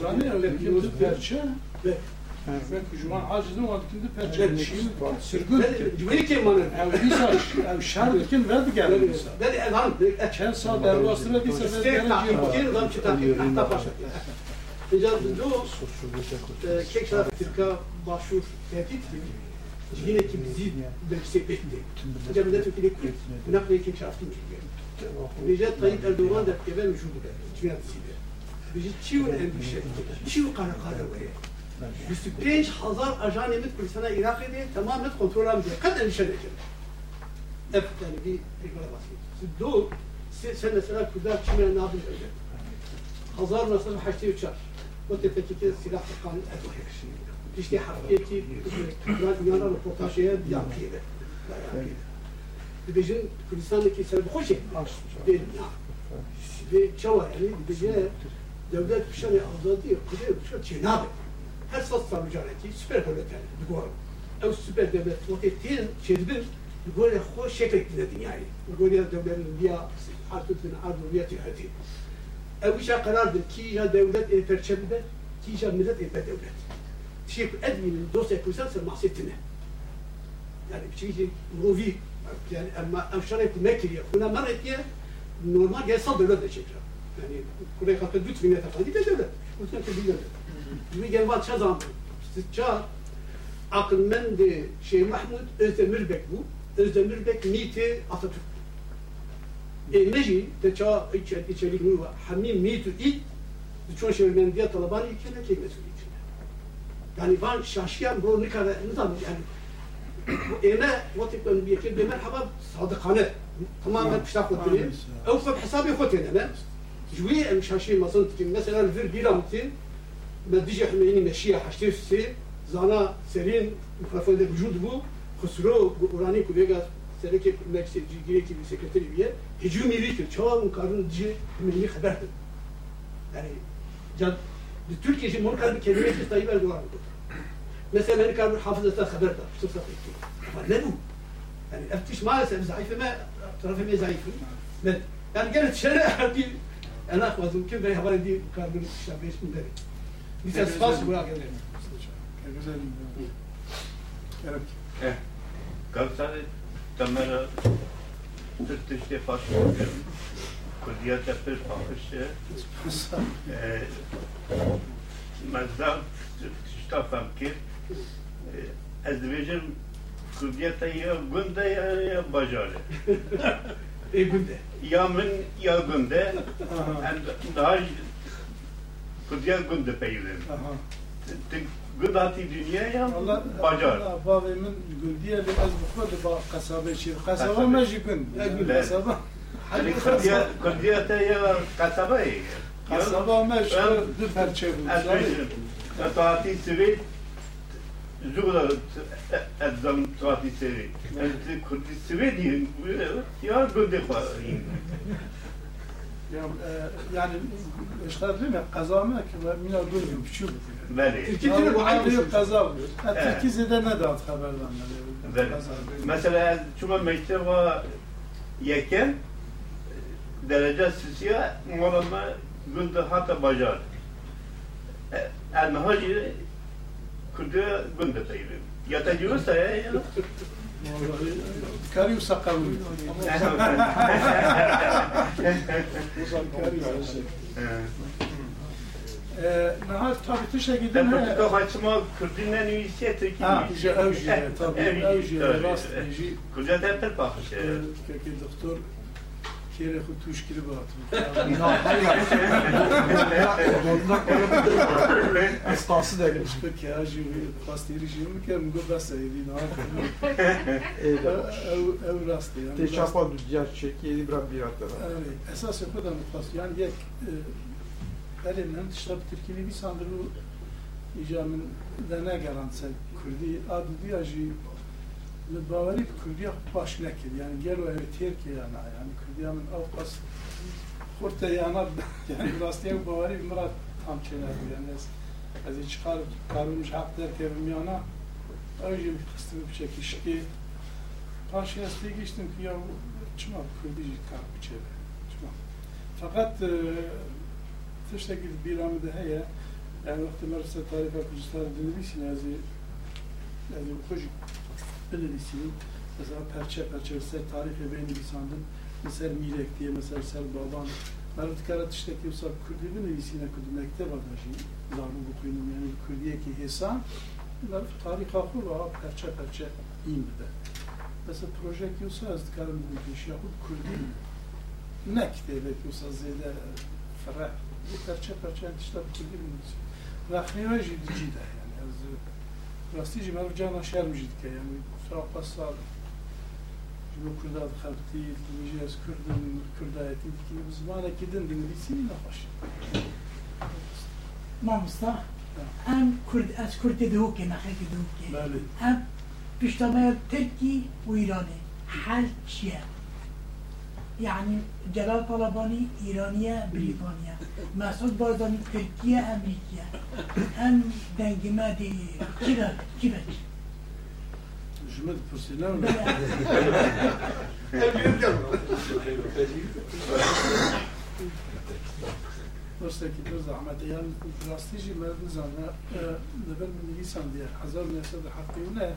Zani öyle kimdi perçe. Evet. Ve şu an acizin vaktinde perçelmişim, şey şey, sürgün. Güvelik manı. Evlisa, ev şer dikin ve diken evlisa. Dedi elham. Çen sağ dervası ve disa ve dene cihaz. Geri dam çıtak, tahta başa. İcazında o, e, kekşar firka başvur tehdit yine ki bizi destek etti. Hocam da Türkiye'de nakliye kekşar aftın çünkü. Recep Tayyip Erdoğan da eve müşahede. Cüveyat zide. Bizi çiğun endişe, çiğun kara kara böyle. 25000 ajanı Kürdistan'a Irak'a diye tamamen kontrol diye. Kadar işe edecek. Evet yani bir tekrar bahsediyorum. Siz doğu, siz, sen mesela Kürtler kimine ne yapacak? Hazar nasıl haçlı uçar. O tepedeki silah kanun etmiyor. İşte hakiki Kürtler dünyada röportajıya yankıydı. Dibijin Kürdistan'daki sebebi hoş değil. Ve çava yani dibijine devlet bir şey azaldı. Kudaya bir şey çiğnadı her sas savcılığındaki süper devlet yani bu gol o süper devlet vaktin çezdin bu gol hoş şekilde dünyayı gol devletin diye artık bin ardiyeti hadi ev işe karardır ki ya devlet e perçemde ki ya millet e devlet şey edminin dosya koysan sen mahsetine yani bir şey rovi yani ama evşarek mekriye buna meretiye normal yasal devlet de çekiyor. Yani buraya kadar bütün millet efendi de devlet. Bir devlet. Bir gel var çazan. Çağ akılmendi şey Mahmud Özdemir Bek bu. Özdemir Bek miti Atatürk. E neji de çağ içerik içerik nu hamim mitu it çon şehrmendiye talabani ikine ki mesul ikine. Yani ben şaşkın bu ne kadar ne zaman yani انا وقت كان بيكتب بمرحبا صادقانه تماما بشتاق الدنيا او فبحسابي خوتي انا جوي مش هالشيء ما صنت مثلا الفير بيرا متي ما ديجي حميني ماشيه حشتي سي زانا سرين مخالفه ده وجود بو خسرو اوراني كوليغا سركي مكسي جيجي كي سكرتيري بيه هجومي ليك çağ مقارن ديجي حميني خبرت يعني جد Türkiye için bunu kalbi kelime ki Tayyip Erdoğan مثلا كان حافظة خبرتها شو صفيتي لو يعني افتش ما زعيفة ما طرفي ما زعيفة من يعني قالت شارع دي انا اخوة يمكن بي هبالي دي كان من Mi se spasuje u akademije, ker ga zanima. Ker... Eh, Galatasaray tamara tırtışte faşlıyor. Kurdiyat yapır fakışı. Mazda tırtışta fakir. Ez vejim ya günde ya, ya bacarı. Ya min ya günde. Hem daha kulliyat gunde peylin. Aha. Gund hati dünya ya Allah bacar. Allah babimin güldiye li ez bukmadı ba kasabe çir. Kasaba Kasabe. meji gün. Evet. Kasaba. Yani kulliyat kulliyata ya kasaba ya. Kasaba meji Ben- du perçe bu. Ez dibêjim. Taati sivê zûra edzam taati sivê. Ez kurdi sivê diyeyim. Ya gundê xwe. Ya, e, yani işte değil mi? Kazamek ve mina gülüm küçük. Belê. Türkiye'de bu aynı Yok kaza bu. Evet. Tilki zede ne dağıt haberden. Belê. Mesela ez çuma mekteba yekem derece sisiye malama günde hatta bajar. المهاجر Kurde gönde tayırı. Ya Karim sakallı. Uzan Karim. Ee, Nahat tabii tuşa gidin. Ben he. burada kaçma Kürdinden üyesiye Türkiye. Ha, işte evciye tabii evciye rast eji. Kürdiye de hep bakış. Kaki doktor kere xu tuş kiri bat. Estası da gelmiş. Peki aji pastiri jimi ke mgo basa yedi nahat. Ev ev rast yani. Teşapa düzcar çekiyi bırak bir hatta. Evet, esas yapıdan fas yani yek elinden dışta Türkiye'li bir sandırı icamın dene garantse Kürdi adı diyajı ve bavari Kürdiye baş nekir yani gel o evi Türkiye yana yani Kürdiye'nin avkas kurta yana. Yani rastiyen bavari bir murat tam çener bu yani ez ez çıkar karılmış hak der kevim yana. Önce bir kısmı bir çekişki karşı yastığı geçtim ki ya çıma Kürdi kar bir çevre çıma. Fakat e, tiştekil bir amde heye yani vakti merse tarife kuşlar dinlemişsin yani yani hoş belediyesinin mesela perçe perçe mesela tarih ve beyni mesela Milek diye mesela mesela Baban. Mervet Karatiş'teki mesela Kürdü'nün nevisine Kürdü mektep adajı Zahru Buku'nun yani Kürdiye ki hesan Mervet tarih hakkı ve perçe perçe indi Mesela proje kiyosa az dikarım bu iş şey yapıp Kürdi nek diye kiyosa zede ferah. Bu perçe perçe işte Kürdi bilmesi. Rahmiye ve de yani. Rastici mervet cana şermicid ki yani. فراق بسار جلو کرداد خلقتی دیجی از کردن کردائیتی دیگی زمانه کدن دیگی بیسی نیده خوش مامستا ام کرد از کرد دوکی نخی که دوکی بله ام پیشتامه ترکی و ایرانی حل چیه یعنی جلال طالبانی ایرانیه بریتانیه مسعود بارزانی ترکیه امریکیه ام دنگمه دیگی کی کی جمد پرسیلم درسته که در زحمت یعنی راستی جی مرد نزانه لبر من نویسان دیه هزار نهصد هفته و نه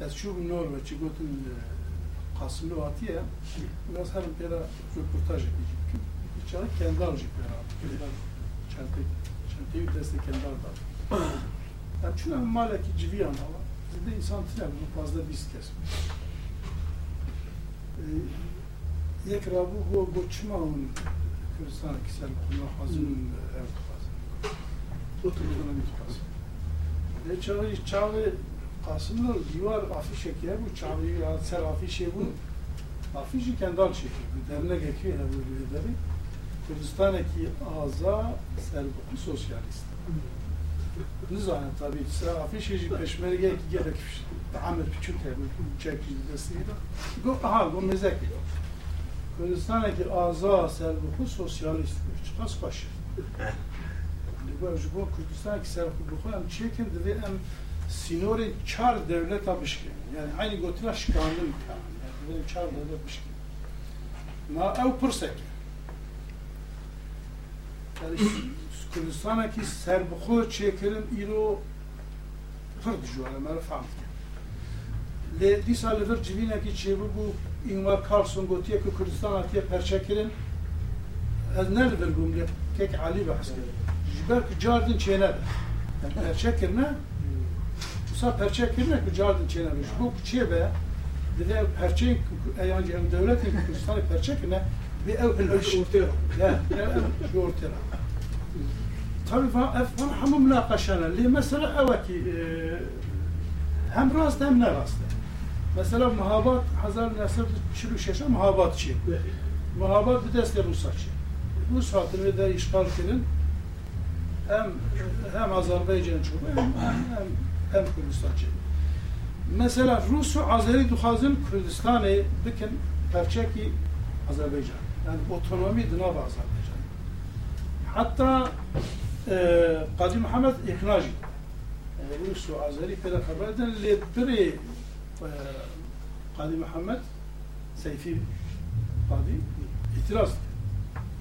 از چوب نور و چی گوتن قاسم لو هاتیه biraz her bir röportaj edecek. İçeri kendi alacak beraber. Çantayı, çantayı vitesle kendi alacak. İnsan tine bunu fazla biz kesmiş. Ee, yek rabu bu goçma onun Kürdistan kisel kuna hazın ev kazın. Oturduğuna bir kazın. Ve çağı çağı Kasımlar divar afişe ki bu çağı ya ser afişe bu afişi kendi al şekil. Derine geçiyor ya bu lideri. Kürdistan'daki aza serbuklu sosyalist. Nizam tabii sıra afişeci peşmerge gerekmiş. Amir küçük tabii çekici desteğiyle. Bu aha bu mezek. Kürdistan'daki aza serbuklu sosyalist. Çıkas başı. Bu bu Kürdistan'daki serbuklu hem çekin ve hem sinorin çar devlet abişkin. Yani aynı gotina şikanlı imkanı. Yani böyle çar devlet abişkin. Na ev pırsek. Yani Kürdistan'daki serbuklu çekirin iro pır dijwara mera fahm Le disa li vir civînekî çêbû bû Ingvar Carlson gotiye ku Kurdistan hatiye perçekirin ez ne li vir bûm lê tek alî behs kirin. Ji ber ku cardin çêne be. Yani perçekirine Sa perçekirine ku cardin çêne be. Ji bo ku çê be? Divê ev perçeyên ev fan hemû münaqeşane. Lê mesela evekî hem rast hem ne rast. Mesela muhabat 1946 muhabat çi. Muhabat bir deste Rusya çi. Rus hatırı da işgal kirin. Hem hem Azerbaycan çoğu hem hem, hem Kürdistan çi. Mesela Rus ve Azeri duhazın Kürdistan'ı bikin perçeki Azerbaycan. Yani otonomi dınav Azerbaycan. Hatta e, Kadı Muhammed jid. Yani Rus ve Azeri pede haber eden lebiri Kadı Muhammed Seyfi Kadı itiraz etti.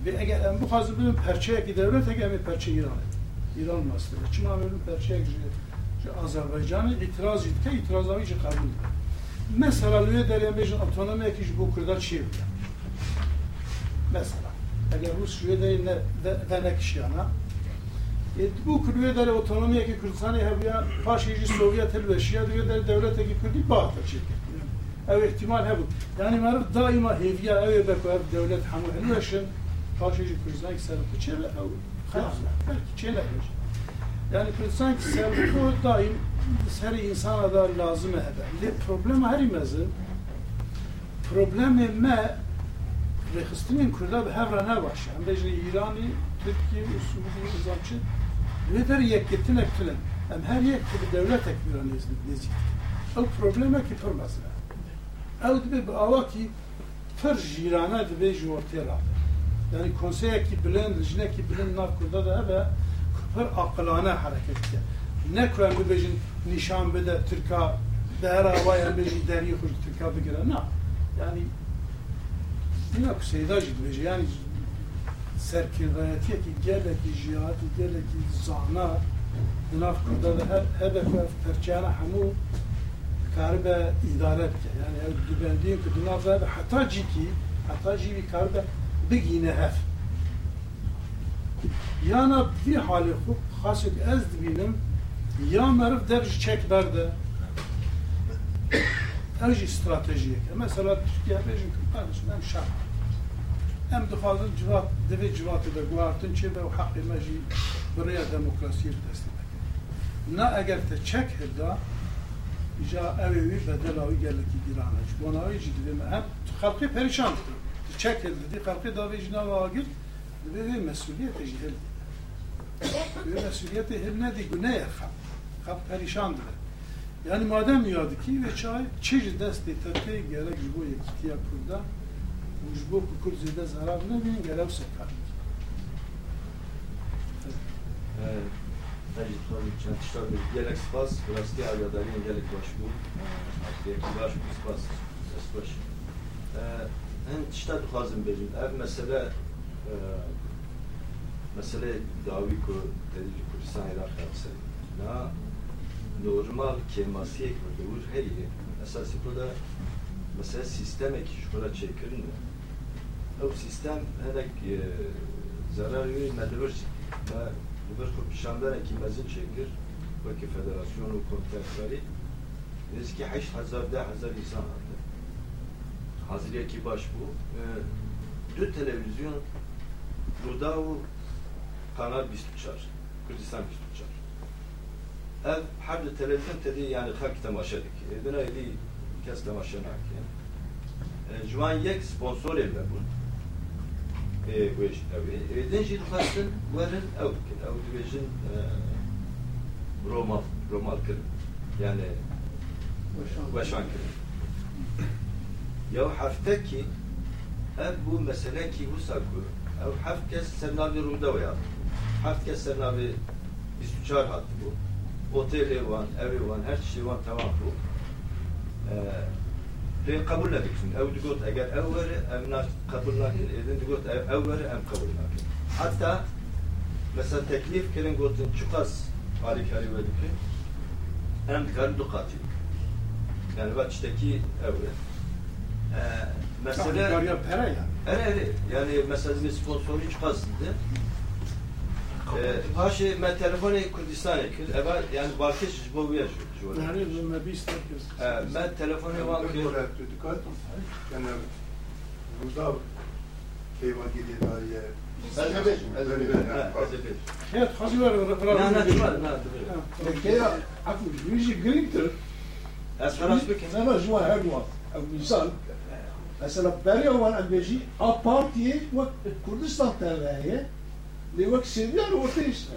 Ve eğer en bu hazır bilim perçeye ki devlet eğer mi perçe İran etti. İran meselesi. Çima benim perçek ji Azerbaycan'ı itiraz etke itirazları ji kabul etke. Mesela lüye deryen bejin otonomi ki bu kurda çiğ Mesela. Eğer Rus ne venek işyana e, bu Kürdiye dere otonomiye ki Kürdistan'ı hebuya paşici Sovyet elbeşiya diye dere devlete ki Kürdi bağıtır çekti. Ev ihtimal hebu. Yani merif daima heviye ev beko ev devlet hamu elbeşin paşici Kürdistan ki serbi çele ev belki çele elbeşin. Yani Kürdistan ki serbi daim her insana da lazım ebe. Le problem her imezin problemi me rexistinên Kurda bi hev re ne baş. Em de ji İranî, Tirkiye û Sûriyê uzakçı Lê derê yekketin kilin. Em her yek bi devletek bir an nêzik. Ew problemekî pir mezin e. Ew dibe bi ava ki pir jîrane dibe ji ortê rabe. Yani konseyekî bilind, jinekî bilind nav Kurda da hebe pir aqilane hareket dike. Ne ku em bibêjin nîşan bide Tirka bi her ava em bêjî derî xwe ji Tirka ku seyda dibêje yani serkirdayetiyekî gelekî jiyatî gelekî zana di nav Kurda da her hebe ku ev perçeyana hemû karibe idare bike. Yani ev dibendiyên ku di nav da hebe heta cîkî heta jî vî karibe bigîne hev. Yana vî halê xwe xasek ez dibînim ya meriv dev ji çek berde درجه استراتژی که مثلا یه بچه که پدرش نم شد، نم دخالت جواب دوی جواب داد گوارتن چه به حق مجی برای دموکراسی دست می‌کنه. نه اگر تچک هد، جا اولی به دلایلی که گیران هست، گناهی جدی دیم هم خلقی پریشان است. تچک هد دی خلقی داده جنا و آگر دوی مسئولیت جدی. مسئولیت هم ندی گناه خب خب پریشان داره. Yani madem јадки, вечај, чиж дес дитате, гера жбо је китија курда, жбо кукур зиде зарав не бин, гера все карни. Tabii tabii çatışlar bir gerek spas, burası ya da yine gerek baş bu. Gerek baş bu spas, spas. Ee, en işte lazım bizim. Ev mesele e, mesele davi ku dedi Kürdistan Irak yapsa. Na normal kemasiyek mi doğur her yeri esası bu da mesela sistem ek şura çekirin o sistem hedek zarar yürü medvur ve Liber Kurdistan'dan ki mezin çekir ve ki federasyon ve kontekstleri biz ki 8000 da hazır insan aldı. Hazırya ki baş bu. Dü televizyon burada o kanal biz tutar. Kurdistan biz tutar ev her televizyon dedi yani halk temaşedik. Bina evi kes temaşenak yani. E, Juan yek sponsor evde bu. Eee evi. Evden jil kastın verin ev. Ev division e, Roma Roma kır. Yani Başan kır. Ya hafta ki ev bu mesele ki bu sakı. Ev hafta kes sernavi ruda veya. Hafta kes sernavi 24 hattı bu. Oteli var, evi var, her şey var tamam bu. Ee, Dün kabul ettik şimdi. Ev digot eğer ev veri nas kabul nakin. Edin digot ev ev veri em kabul nakin. Hatta mesela teklif kirin gotin çukas hali kari ve dikin. Em kar dukati. Yani baştaki ev veri. Ee, mesela Mesela pera yani. Evet. Yani mesela bir sponsoru çıkarsındı. Ee, Paşa ben telefonu Kürdistan'a kır. Eva yani bakış bu bir yaşıyor. Yani bu me bîst herkes. Ee, Ben telefonu var kır. Yani burada keyvan gidiyor Ezebek. Ezebek. Ezebek. Evet, hazır var. Ne ne çıkar ne Kaya aklı yüzü gırıktır. Esferas bir kez. Ama jua her duvar. Misal mesela orta isme.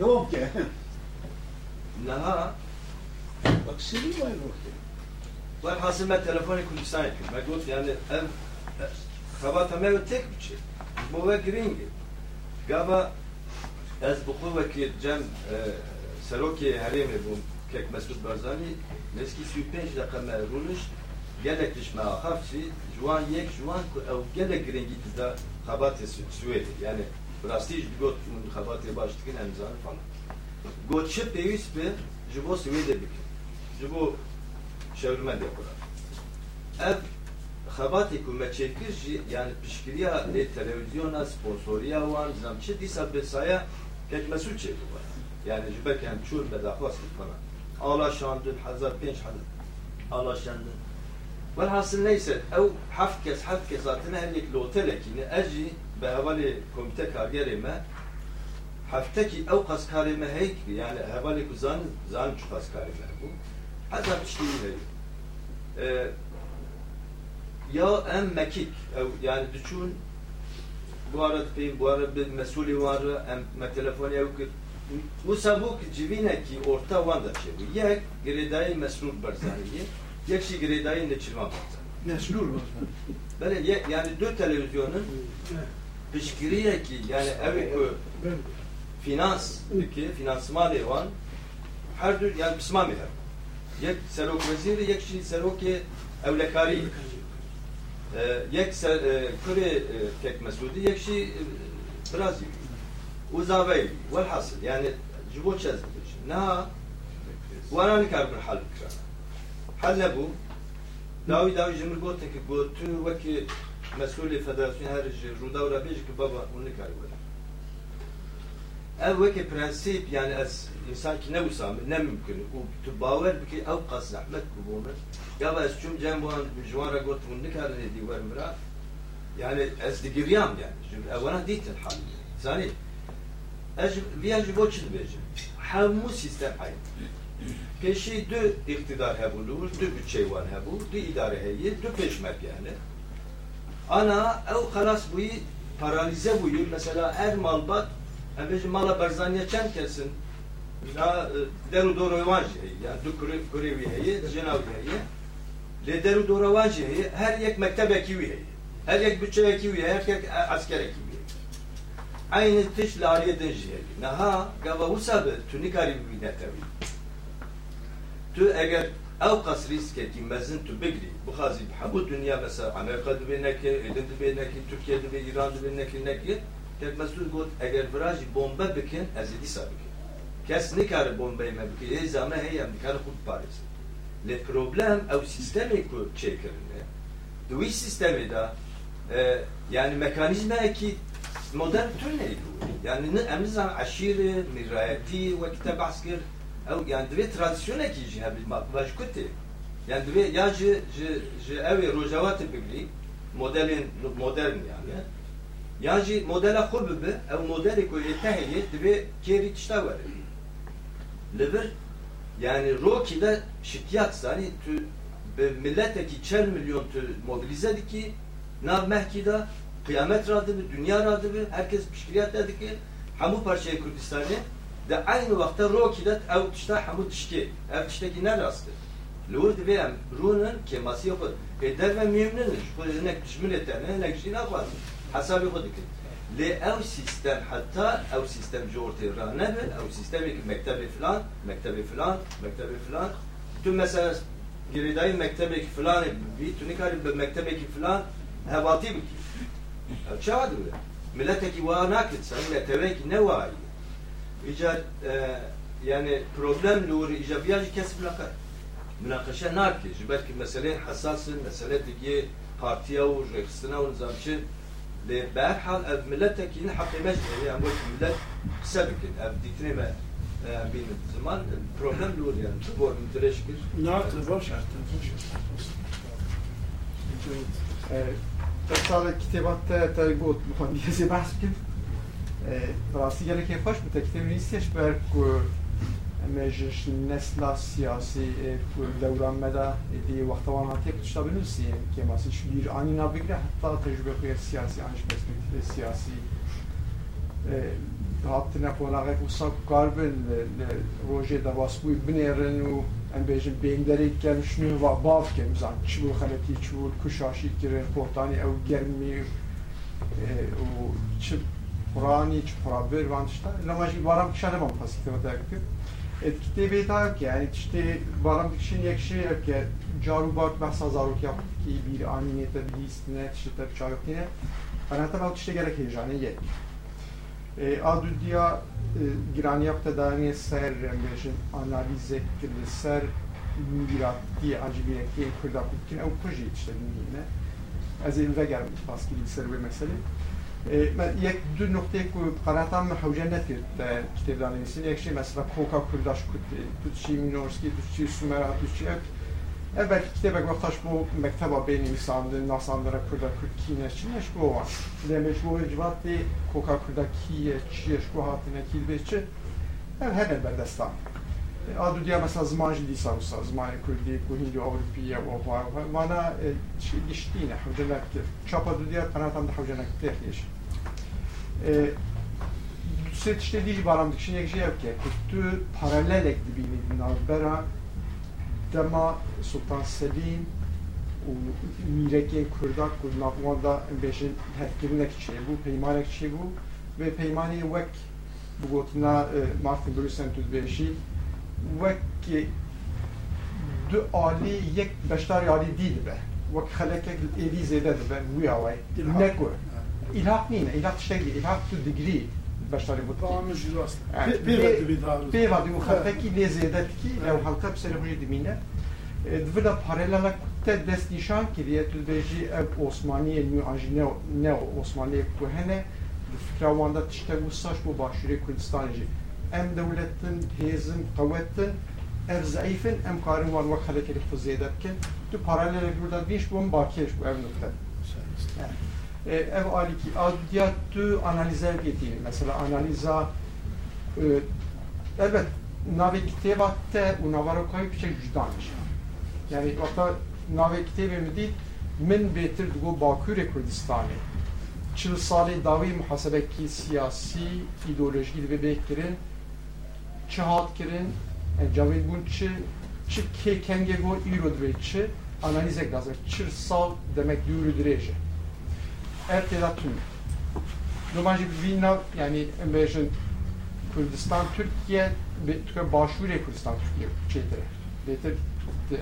Devam ki. Naha Bak seviyen orta. ben hasıl ben telefonu Kürdistan'a kır. Ben got yani ev kabata mev tek bir şey. Bu ve gringi. Gaba ez bu kuvveti cem seroki heremi bu kek Mesut Barzani meski 35 dakika meruluş gelek dişme hafsi juan yek juan ev gelek gringi da kabate Suedi yani براستی گوت منتخبات باشتکن امزان falan. گوت چه پیوست به جبو سویده بکن جبو çevirme de kurar. Ev xebatê ku me çêkir jî yani piştgiriya lê televizyona sponsoriya wan zam çi dîsa besaya kek mesûl çêkir var. Yani ji ber em çûr bedaxwast falan. Alaşandın, hezar pênc hezar alaşandın. Velhasıl neyse ew heft kes heft kes hatine her yek li otelekîne ez jî bi heftekî ew qaskarê me heyk yani hevalê ku zanin zanin çi qaskarê me bû. Hezar piştî heye. Ee, ya em mekik ew yani diçûn bu arada peyim bu arada bir mesulî var em me telefonu ew kir û sabûk civînekî orta wan da çêbû yek girêdayî mesrûr berzanî yek jî girêdayî neçirvan berzanî var. Böyle ye- yani dört televizyonun pişkiriyeki yani evi ku finans ki finansman evan her dür yani pişman bir Yek serok veziri yek şi seroki evlekari Ee, yek ser e, kure e, tek mesudi yek şi e, Brazil uzavey velhasıl yani jibo çezmiş na وانا نكار بالحل كرا حل bu داوي داوي جمر قلت لك قلت وكي مسؤول الفدراسيون هرج رودا ولا بيجي بابا ونكار ولا ev veki prensip yani ez insan ki ne usam ne mümkün u tu bawer biki ev qas zahmet kubunu ya ba ez çum cem bu an jwara got bunu nikar ne di var mira yani ez digiriyam yani çünkü evana ditin hal zani ez viaj boçin bejim hamu sistem hay peşi dü iktidar hebulur dü bütçe var hebu dü idare heyi dü peşmek yani ana ev halas bu paralize bu mesela her malbat Ebeci mala berzaniye çem kesin. La deru doğru vaji yani du kure kure vi heyi cenav heyi. Le deru heyi her yek vi heyi. Her yek bütçe ki vi her yek asker ki vi. Aynı tiş la aliye denji heyi. Naha gava usabe tu nikari vi netevi. Tu eğer ki bu xazi bu dünya mesela Amerika dibineki, Edin dibineki, Türkiye dibineki, İran dibineki neki tek mesul got eğer virajı bomba bikin ez dîsa bikin. Kes nikare bombayı me bikin. Ê zame heye em dikare xud parêzin. Le problem ew sistemê ku çêkirine. Di wî sistemê da e, yani mekanîzmeyekî modern tune neydi? Yani ne em nizan aşîrê, mirayetî wekî te ew yani divê tradisyonekî jî hebî vaj kutê. Yani divê ya ji ji ji evê rojavatê bigrî modelên modern yani. Ya jî modela xwe ew modelê ku lê teheyê divê kêrî tişta were li vir yani rokî de şitiyat zanî tu bi milletekî çel milyon tu mobilize dikî nav mehkî de kıyamet ra dibe dünya ra dibe herkes pişkiriyat da dike. Hemû parçayê Kurdistanê de aynı vakta rokî de ew tişta hemû tişkê ev tiştekî ne rastır li wir divê em rûnin kêmasiya xwe ê derve mêmnin ji xwe hinek dijminê te ne jî naxwazin hesabê xwe dikin lê ew sistem heta ew sistem ji ortê ra nebe ew sistemekî mektebê filan mektebê filan mektebê filan. Tu mesela girêdayî mektebekî filanê bibî tu nikarî bi mektebekî filan hevatî bikî ew çawa dibe milletekî wa nakir sen metebekî ne wayî îca yani problem li wir îcabiya jî kesib nakar münakaşa nakir ji ber ki meseleyên hesasın mesele dikî partiya û rêxistina û nizamçı li berhal ev milletekî ne heqê me ji yani wek millet qise bikin ev dîtinê me bîn zaman problem li wir yani tu bor min dirêj kir Na telefon şart, telefon şart. تسال كتابات تايبوت مهندسي بحث كن براسي gelek خوش bu tektem نیستش بر کو مجش نسل سیاسی کو دوران مدا دی وقت وان هاتی کتشتا بنوسی که مثلا شبیر آنی نبگره حتی تجربه خوی سیاسی آنش پرسپکتیف سیاسی هات نپونا غیب وسا کاربن روژه دواس بوی بنیرن و ام بیجن بین داری کن شنو و باف کن مثلا چبو خلطی چبو کشاشی کرن پورتانی او گرمی و poravnič uporabil vanšta, namaži varam kšanem opasiti od tega. Etkite beta ki yani işte varam kişinin yakışıyor ki caru bak mesela zaruk yap ki bir aniyete bir istine işte tabi çarık yine. Anata bak işte gerek heyecanı yek. E, adı diya e, girani yap tedaniye ser rembeşin analiz ektirdi ser mirat diye acı bir ekleyin kırdak bitkine o proje işte dinleyine. Ez elve gelmiş baskı bilgisayarı ve mesele. یەک دو نقطەیەک و قەراتان حوجە نەکرد کتێبدانویسین یەکشی مەسەلا کۆکا کورداش کوت توچی مینۆرسکی توچی سومەرا توچی Evet kitêbek wextaş bo mekteba bênî wîsandin nasandira Kurda Kurkîne çîneş bo wan. Demek bo civatê koka Kurda kiye çiye şko hatine kîlbê çi ev hene berdestan. Adu diya mesela zaman jî dîsa wisa zimanê Kurdî ku Hindî Ewropîye û wana giştîne hewcenek çapa du diya qenatan de hewcenek têxîş. Sê tiştê dî jî baram dikişin yek jî ev ke ku tu paralelek dibînî navbera dema Sultan Selim û mîrekên Kurdak ku navwan da bêjin hevkirinek çêbû peymanek çêbû vê peymanê wek bi gotina Martin Brüsen tu êdî zêde dibe wîya we ne ku îlhaq nîne îlhaq tiştek dî îlhaq tu digrî beşdarî bû Tamamı jî rast. Yani, Pêva dibê darû. pêva dî û xelkekî lê zêde dikî ew helka bi serê xwe jî dimîne Divida paralelek te dest nîşan kiriye dibêjî ev an jî ne Osmaniyê ku hene di fikra wan de tiştek wisa ji bo Başûrê Kurdistanê jî em dewletin hêzin qewetin ev zeîfin em karin wan wek helekê xwe zêde bikin tu paralelek burada bîş bûn bakêş bu ev nokte ev alîkî adiya tu analizer getînî mesela analiza elbet navê kitêba te û navarokayî piçek cudaniş yani hatta navê kitêbê min dît min bêtir digo Bakûrê Kurdistanê çil salê dawî muhasebekî siyasî îdeolojî dibe bê kirin çi hat kirin encamê bûn çi çi kê kengê got îro dibe çi analizek lazım çir sal demek têda tune Roman jî vî nav yani em bêjin Kurdistan Türkiye tuke Başûrê Kurdistan Türkiye çêtir bêtir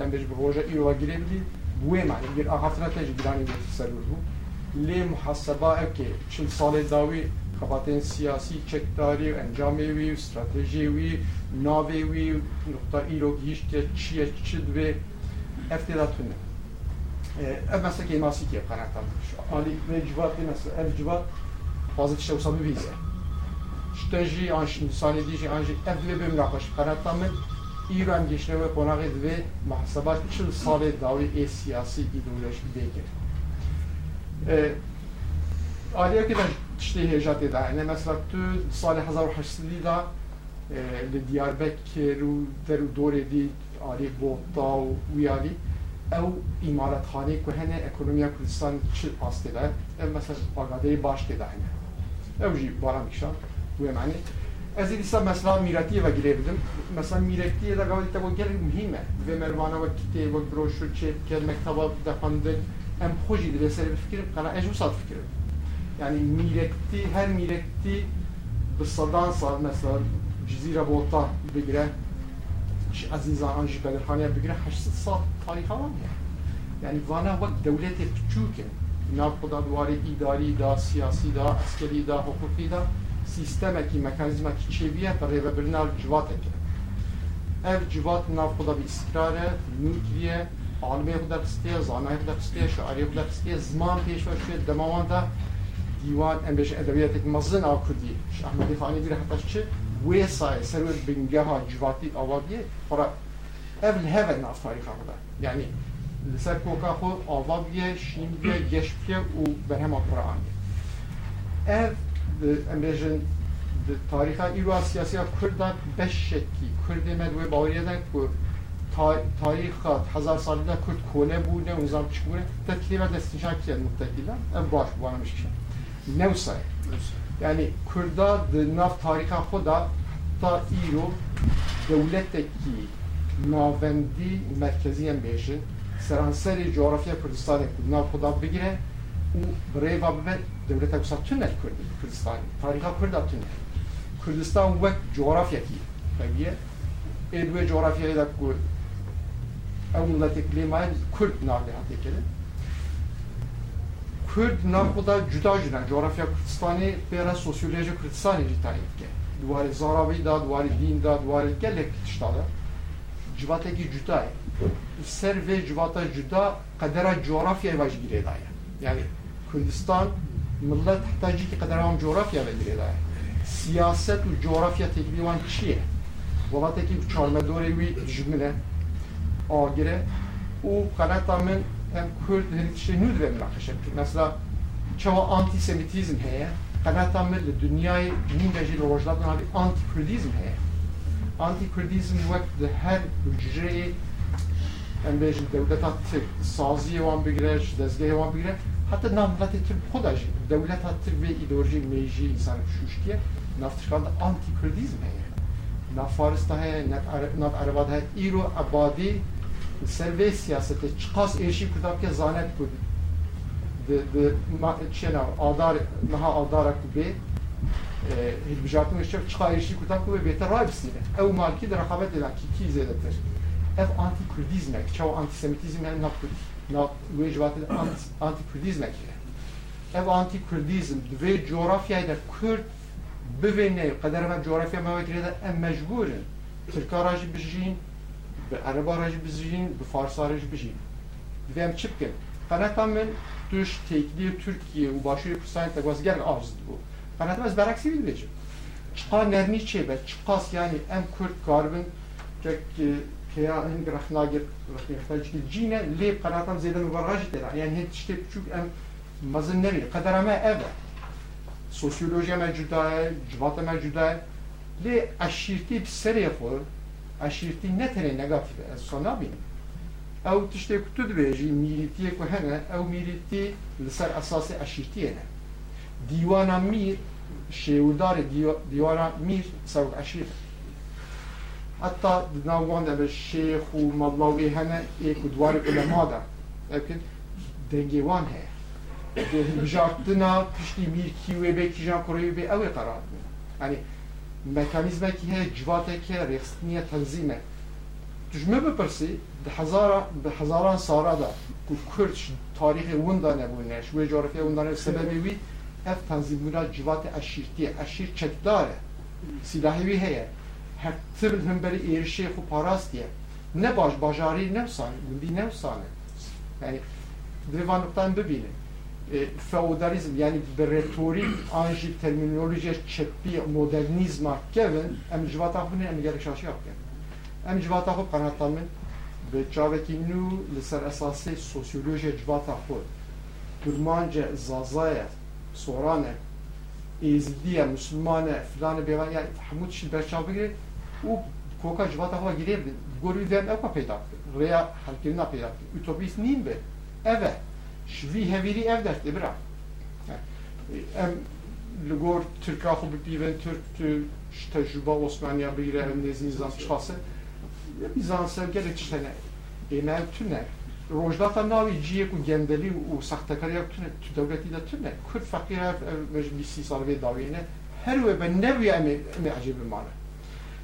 em bêj bi roja îrova girê bidî buê mane gir ahaftina te ji giranê bê serûr bû lê muheseba evkê çil salê dawî xebatên siyasî çekdarî encamê wî stratejiyê wî navê wî nuqta îro gihîştiye çi ye çi divê ev tune ev meslekê masîkê qenatan alî vê civatê mesela. Ev civat bazı tişte wisa bivîze şte jî an sanê dî jî an jî ev divê bê münaqeş qenatan min îro em geçne ve qonaqê divê mehseba çil salê dawî ê siyasî îdeolojî bêkir aliyekê de tiştê hêja tê da hene mesela tu û heştî da li Diyarbekir û der û dorê dî alî Bota û wî alî ew îmaretxanê ku hene ekonomiya Kurdistan çi as tê da ev mesela agadeyê baş tê da hene. Ew jî baran dikşan wê manî Ez ê dîsa mesela mîretiyê ve girê bidim mesela mîretiyê de gavê te gelek muhîm e. Vê mervana wek kitêb wek broşûr çêbike mekteba dexwendin em xwe jî divê serê bifikirin qena ez wisa difikirim yani mirekti her sedan sal mesela Cizîra Bota bigire azîzan an jî Bedirxaniya bigire heşt sal tarixa wan ye yani vana wek dewletê piçûk e nav xwe da îdarî da siyasî da askerî da hukukî da sistemekî mekanîzmekî çêbiye bi rêvebirina civatek e ev civat nav xwe da bi îstikrar e nû kiriye almê xwe da xistiye zanayê xwe da xistiye şiarê xwe da دیوان ام ادبیات مزن آکردی. احمدی فانی بیره حتی چه؟ ویسای سرور بنگه ها جواتی آوابیه. خورا اول هفت ناف تاریخ آقا یعنی لسر کوکا خو آوابیه شیمیه گشتیه و برهم قرآن اف ام بهشن تاریخ ایرو سیاسی کرد بش شکی. کرد مدوی باوریه ده که تاریخ هزار سالی ده کرد کونه بوده و نظام چی بوده؟ تکلیمه دستنشان کیه متکیلا اف باش بوانا مشکشن Nevsaj. Yani Kürda, Nav Tarika Hoda hatta İro devletteki navendi merkeziyen beşi seranserî coğrafya Kürdistanê ku nav Hoda bigire û rêva bibe devleta kusa tünek Kürdî Kürdistanê. Tarika Kürda tünek. Kürdistan vek coğrafyekî heviye. Ê duê coğrafyayê de ku ew milletê klêmayê Kurd navê. Kurd nakuda juda judan coğrafya Kurdistanê pêra sosyolojiya Kurdistanê jî tayî dike. Duwarê zaravî da, duwarê dîn da, duwarê gelek tişta da. Civatekî juda ye. Ser vê civata juda qedera coğrafyayê ve jî girê. Yani Kurdistan millet hetaci ki kadar ham coğrafya ve dirê daye. Siyaset û coğrafya tekbî wan çi ye? Welateke çarmedorê wî ji min e, agir hem Kürt işte nüd ve münakaşa mesela çava antisemitizm heye. Qanata min li dünyayê nîn de jî li rojhilatên havî anti-Kurdîzm heye. anti-Kurdîzm wek di her hicreyê em bêjin dewleta Tirk saziyê wan bigire ji dezgehê wan bigire heta nav miletê Tirk xwe da jî dewleta Tirk vê îdeolojiyek mejî însan şûştiye nav Tirkan da anti-Kurdîzm heye. Nav Farista heye nav Ereba servê siyasetê çi qas êrişî Kurdakê zanet bû çêna adar niha adara ku bê hilbijatin şev çi qa êrişî Kurdak ku bê bêtir ray bisîne ew malkî di reqabetê da kî kî zêdetir ev anti kurdîzmek çawa antisemitîzm hem nav wê jibatê anti kurdîzmek ev anti kurdîzm di vê coğrafyayê de kurd bivêne qeder me coğrafya mevekirê de em mecburin Türkara jî bijîn عربا راج بزین به فارسا راج بجین دویم چی بکن قناتا من توش تکلی ترکیه و باشوری کردستان تگوازگر آزد بو قناتا از برعکسی بید بیجم چقا نرمی چه به چقاس یعنی ام کرد کاربن که که این رخناگر رخناگر جینه لیب قناتا زیده مبرغاج دیرا یعنی هیچ تشتی بچوک ام مزن نمی قدر ما اوه سوسیولوژیا موجوده جوات موجوده لی اشیرتی بسری خود عشيرتي نتري نيجاتيف الصنابي أو تشتي كتو دبيجي ميريتي كو هنا أو ميريتي لسر اساسي عشيرتي هنا ديوانا مير شيودار ديو ديوانا مير سوق عشيرتي حتى دناوان دابا الشيخ ومضلاوي هنا ايكو دوار العلماء دا لكن دنجيوان هي بجارتنا تشتي مير كيوي بي كيجان كوري بي اوي قرار يعني یعنی مکانیزم که هی جواته که رخصتنیه تنظیمه تجمع بپرسی ده هزار به هزاران ساله دا که کرد تاریخ وندا نبونه شوی جغرافیا وندا سببی وی اف تنظیمونا جوات اشیرتیه اشیر چکداره سلاحی وی هیه هر تبل هم بری ایرشی خو پاراستیه نه باش باجاری نفسانه گندی نفسانه یعنی دیوان نقطان ببینه Feodalizm yani bir retorik anji terminoloji çepi modernizma kevin em civata xwe em gelek şaşi yapken em civata xwe qanata min bi çavekî nû li ser esasê sosyolojiya civata xwe Kurmance, zazaya, sorane, ezdiye, musulmane, filanı bevan yani hemû tişî berçav bigire û koka civata xwe girê bidin gorî dem ew peyda kir rêya helkirina peyda kir utopîst nîn be evet شوی هەویری ئەف دەست برا ئەم لەگۆر ترکا خو بپیون ترک تەجوبە ئۆسمانیا بگیرە ئەم نێزی نظام چاسە بیزانسە گەلێک شتەنە ئێمە تونە ڕۆژداتە ناوی جیەک و گەندەلی و سەختەکەری تونە تو دەولەتی دەتونە کورد فەقیرە مەجلیسی ساڵ بێ داوێنە هەروە بە نەوی ئەمێ ئەمێ عجیب بمانە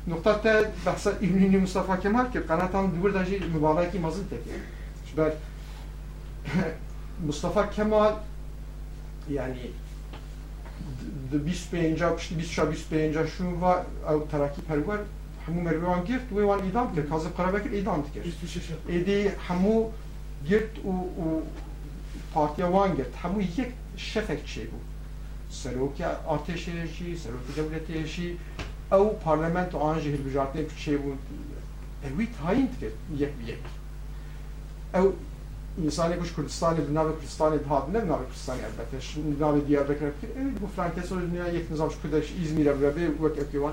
نقطة بحث ابن مصطفى كمال كي قناة دور داجي مباراكي مازن تكي شباب Mustafa Kemal yani بیست به اینجا بیست بیست به اینجا شون و او ترکی پرور همو مروان گرت و وان ایدام کرد کاظم قرابکر ایدام کرد ایدی همو گرت و, و پارتیا وان گرت همو یک شفک چی بود سروک آتش هشی سروک دولت هشی او پارلمنت آنجه هل بجارتنه چی بود اوی تاین کرد یک یک او insani kuş Kürdistanê di navê Kurdistanê dihat ne navê Kurdistanê elbette. Ji navê Diyarbakirê ev bu Frankesor dünya yeknizam şu Kurdeş İzmir'e ve wek ev kewan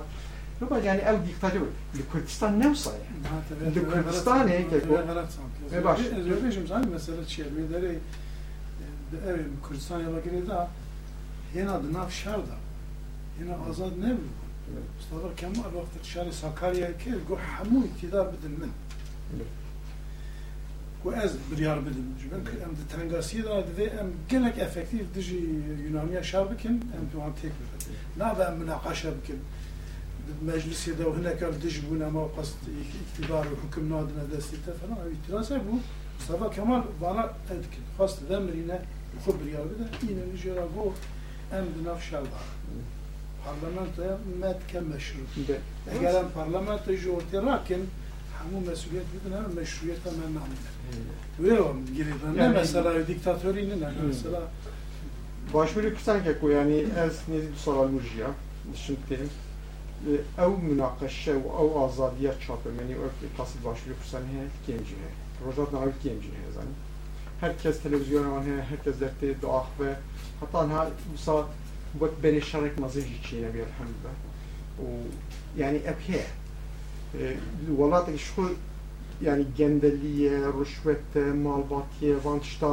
Ruba yani ev diktatör li Kurdistan ne olsa ya li Kurdistanê keko e baş Rejim zaten mesela çelmeleri ev Kurdistan Diyarbakir'e da yena dinav şerda yena azad ne bu? Mustafa Kemal vakti şari Sakarya kel go hamu iktidar bidin min ku ez biryar bidim. Ji ben em di tengasiye da divê em gelek efektiv di jî Yunaniya bikin, em tu wan têk bibin. Nabe em minaqaşe bikin. Di meclisê de hinek el dij bûn em ew qas iktidarê hukm nadine destê te falan ew îtiraz bû. Mustafa Kemal bana etkin. Xwast dem rîne xwe biryar bide. Îne li jê re got em di nav şer Parlamentoya met ke meşru. Eger em parlamentoya ji ortê rakin, همون مسئولیت بدن هم مشروعیت من نامونه ویرم گیریدن نه یعنی- مثلا دیکتاتوری نه نه مثلا باشووری کوردستان کو ینی ئەس نێزی دو ساڵ وژە شم تێ ئەو مناقەشە و ئەو ئازادیە چاپەمەنی ئەو قاسی باشووری کوردستان هەیە کێنجی هەیە ڕۆژات ناوی کێنجی هەیە زانانی هەر کەس تەلەڤزیۆنەوان هەیە هەر کەس دەرتێ داخبە هەتان ها وسا وەک بەرێ شەڕێک مەزەژی چینە بێت هەم بە و ینی ئەپ هەیە وڵاتێک خۆ ینی گەندەلیە ڕشوێتە ماڵباتیە وان شتا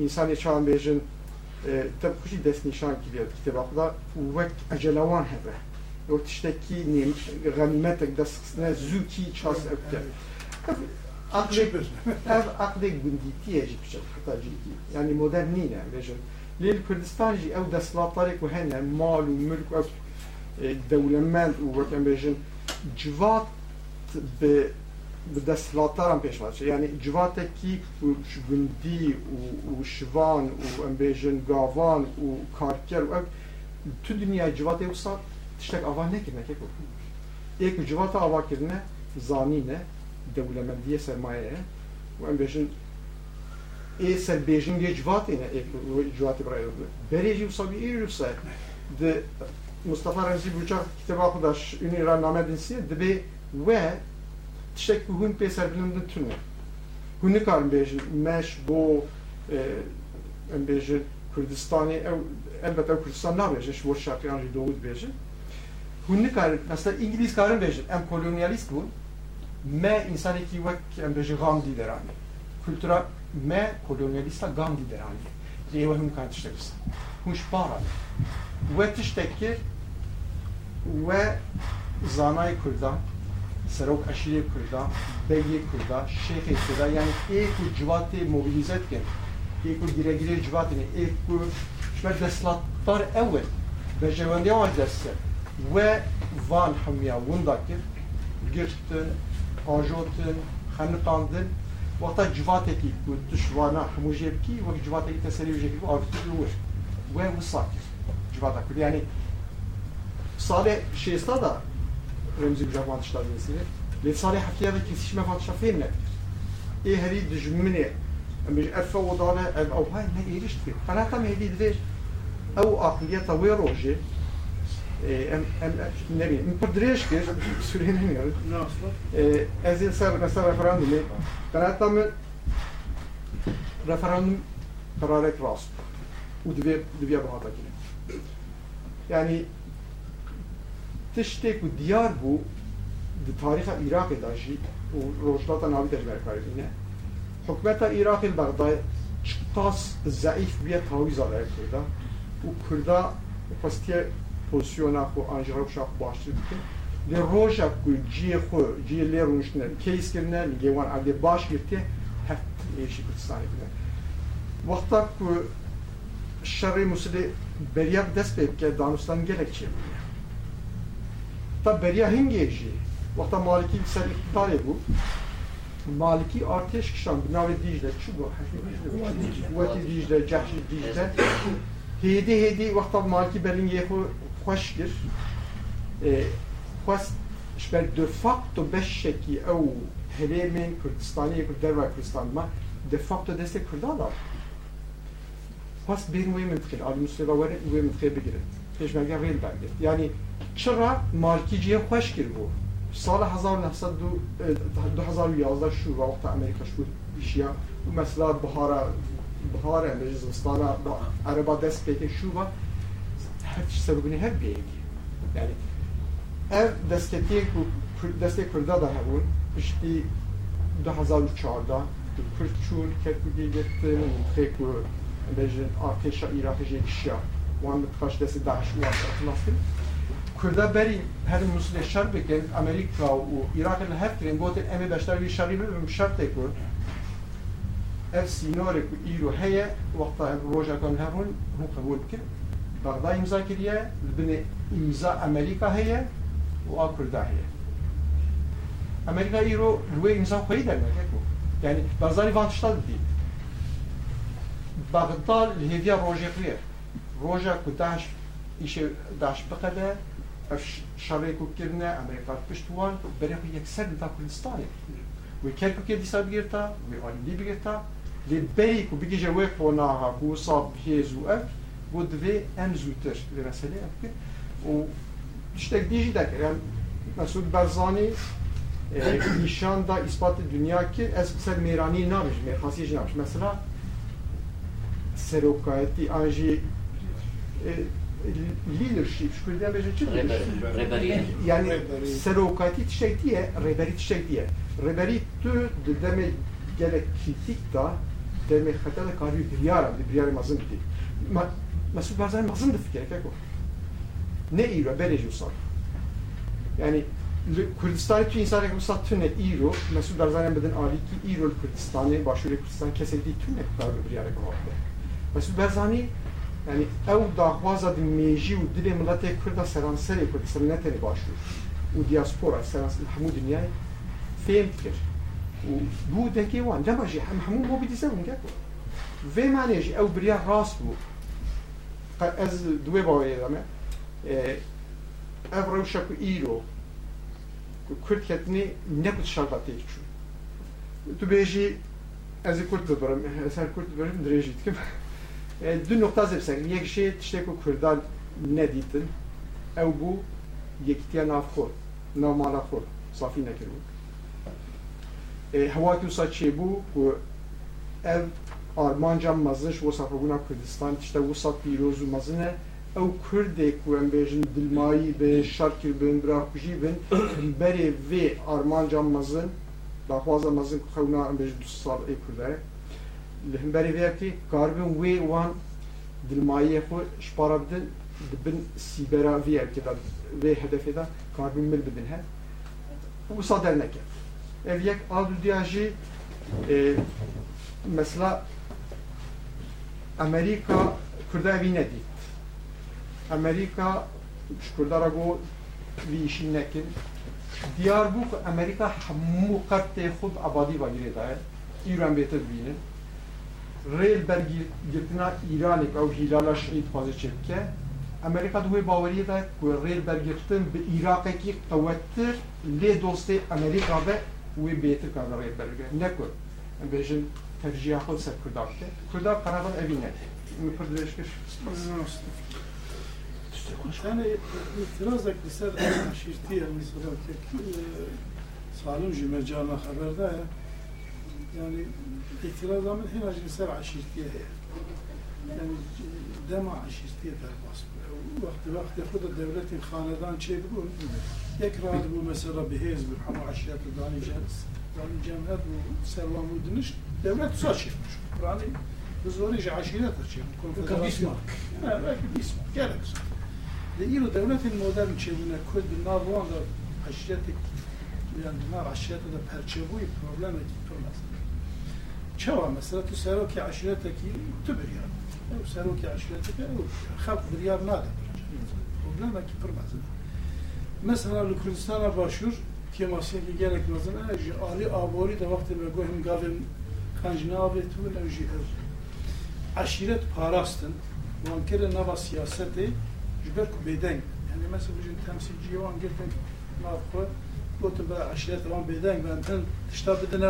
ئینسانی چاوان بێژن تە خوشی دەستنیشان کرێت کتێبا خدا وەک ئەجەلەوان هەبە ئەو تشتێکی غەنیمەتێک دەستخستنە زووکی چاس ئەوکە Akşeper. ev aqdek gundîtiyê jî piçe heta cidî yani modern nîne bêjin lê li Kurdistan jî ew desthilatdarê ku hene mal û milk ew dewlemend û wek em bêjin civat bi bi desthilatdaran pêş vaçe yani civatekî ku ji gundî û û şivan û em bêjin gavan û karker û ew tu dünya civatê wisa tiştek ava nekirine keko ê ku civata ava kirine zanîne dewlemendiye sermaye و ام بيجن اي سر بيجن دي جواتينا اي جواتي براي بريجي وصابي اي روسا Mustafa Remzi Bucak kitabı akudaş ünira name dinsiye dibi ve tiştek bu hun peser bilindin tünü. Hünü karın bejin meş bu e, em bejin Kürdistan'ı elbette Kürdistan ne bejin şu şarkı yanıcı doğu. Hünü karın mesela İngiliz karın bejin em kolonyalist bu me insanı ki vek em bejin Gandhi derani. Kültüra me kolonyalista Gandhi derani. Diye ve hün karın tiştek Hun şpara ji para ne. We tiştek kir we zanayê Kurdan, serok eşîrê Kurdan, beyê Kurdan, şêxê Kurdan yani ê ku civatê mobilîze dikin, ê ku giregirê civatê ne, ê ku ji ber desthilatdar ew in, bejewendiya wan dest kir. We van hemiya winda kir, girtin, آجوتن خنقاندن وقتا جواتێکی کو تشوانە هەموو ژێبکی وەک جواتێکی تەسەری ژێکی ئاوتر وێ civata kurdu. Yani sade şeysta da Remzi Mücahit Vatışlar Dinesi'ni ve sade hakiye ve kesişme Vatışlar feyinle إيه هري دجمني مش افوض على أو هاي ما ايريش فيه أنا تم هدي دريش أو عقليه طوي روجي ام ام نبي ام بدريش كير سوري نمي ازي سر مثلا رفراندوم أنا تم رفراندوم قرارك راس ودبي دبي بهاتك Yani tiştek u diyar bu di tariha Irak'ı da jî şey, û rojdata navî de berkarîne. Hukmeta Irak'ın Bagdad çiqas zaif bir taviz alır Kurda. U Kurda pastiye pozisyona ku anjara uşak başlı dikin. Li roja ku ciye ku ciye le rujne keys kirne gevan adli baş girti heft eşi Kürdistan'ı bile. Vakta ku şerri musli berjak destpêbike danûstangelek çêbû. Ta berya hingê jî wexta Malikî ser iktidarê bû, Malikî artêş kişan bi navê Dîcle çi bû Wetî Dîcle, Cehşî Dîcle hêdî hêdî wexta Malikî berîngê xwe xweş kir xwest ji ber de facto beşekî ew herêmên Kurdistanê ku derve Kurdistanma de facto destê Kurdan خواست بین وی منطقه آلی مسلم وره وی منطقه بگیرد پیش مگه ریل برگرد یعنی چرا مالکی جیه خوش کر بو سال 2011 شو و وقت امریکا شو بیشیا و مثلا بهار بهار امریکا زمستانا عربا دست پیکن شو و هر چی سببونی هر بیگی یعنی ev destketik destek kurda da hebun pişti 2014 Kürt çûn ketbûdî girtin xê ku bêjin artêşa Iraqê jê kişiya wan dixwaş destê Daeş û naskin Kurda berî her muslê şer bikin Amerîka û Iraqê li hev kirin gotin em ê beşdar wî şerî bibin şertê ku ev sînorê ku îro heye wexta ev rojakan hebûn hûn qebûl bikin Bagdad imza kiriye li binê imza Amerîka heye و آکردا هەیە ئەمریکا ئیرۆ دوێ ئیمزا خۆی دەرمەکە يعني بەرزانی وان تشتا دی بغداد هیویا روژه قریه روژه که داعش ایش داعش بقده اف شرعی که کرنه امریکا پشتوان بره خو یک سر دا کردستانه و کرکو که دیسا بگیرتا و آلی بگیرتا لی بری که بگی جوه قناها که صاب هیزو اف و دوی ام زودتر لی مسئله اف کرد و تشتک دیجی دکر yani مسعود برزانی نشان دا اثبات دنیا که seré au Coeti, AG, e, leadership, je peux dire, mais Yani seré au Coeti şey diye, reberit şey diye. Reberit de demek gerek kritik da demek hatta da karı briyara, briyara mazın gitti. Ma, Mesut bazen mazın da fikir, kek o. Ne iyi reberi yusan. Yani Kürdistan'ı tüm insan ekonomisi tüne İro, Mesut Barzanyan beden Ali ki İro Kürdistan'ı, başarılı Kürdistan kesildiği tüne kadar bir yer ekonomisi. بس بزاني يعني أو داغوازا دی میجی و دل ملت کرد سرانسری کرد سرنتری باشو و دیاسپورا سرانس حمود دنیای فهم کرد. و بو دکی وان دمجی هم همو مو بدیزه اونگه کرد في معنيش أو بريا راس بو از دوه دوي باوي لما افرو شكو ايرو كرد كتني نكت شربتي شو تو بيجي از كرد برم از كرد برم دريجي تكم دو نقطه زبسن یک شی تشتی که کردان ندیدن او بو یکتیا ناف خور نامالا خور صافی نکرد هوا تو سا چی بو و او آرمانجا مزنش و صافبونا کردستان تشتی و سا پیروز و مزنه او کرده که ام بیجن دلمایی به شرکی بین برا کجی بین بری وی آرمانجا مزن li hemberî vekti karibin wê wan dilmayiyê xwe şpara bidin dibin sîbera vê erkê da vê hedefê da karibin mil bidin her û wisa derneke ev yek a du diya e, mesela Amerika Kurda evî nedît Amerika ji Kurdara got vî işî nekin diyar bû Amerika hemû qertê xwe bi ebadî vagirê daye îro em bêtir ریل برگرتنا ایرانی که او هیلالا شهید خوازه چپکه امریکا دوی باوری ده که ریل برگرتن به عراق کی قوتر لی دوست امریکا به وی بهتر که ریل برگرت نکن بیشن ترجیح خود سر کردار که کردار قرار اوینه می پردش کش Yani itirazak liser şirtiye mesela ki salim jü mecana haberde ya yani iktidarda hina cinsel aşirtiye yani dema aşirtiye derbas. Vakti vakti kuda devletin hanedan çeydi bu. Yekrad bu mesela bir hezbi hama aşireti dani cens. Dani cemhet bu servamu diniş devlet tusa çekmiş. Yani bu zor iş aşiret açıyor. Konfederasyon. Yani belki Bismarck gerekse. Ve İro devletin modern çevine kurdu. Nar bu anda aşireti yani bunlar aşireti de perçevuyu problemet پرمز چوا مثلا تو سروک عشرت کی تو بریار او سروک عشرت کی او خب بریار ناده پروبلم کی پرمز مثلا لکردستان باشور که ماسیه که گرک مزن اجی آلی آبوری دا وقت به گوهم گاویم خنجناوی تو نوجی عشیرت پاراستن وانکر نوا سیاسته جبر کو بدنگ یعنی مثلا بجن تمثیلچی وان گفتن نافخو گفتم به عشرت وان بدنگ و انتن تشتا بدن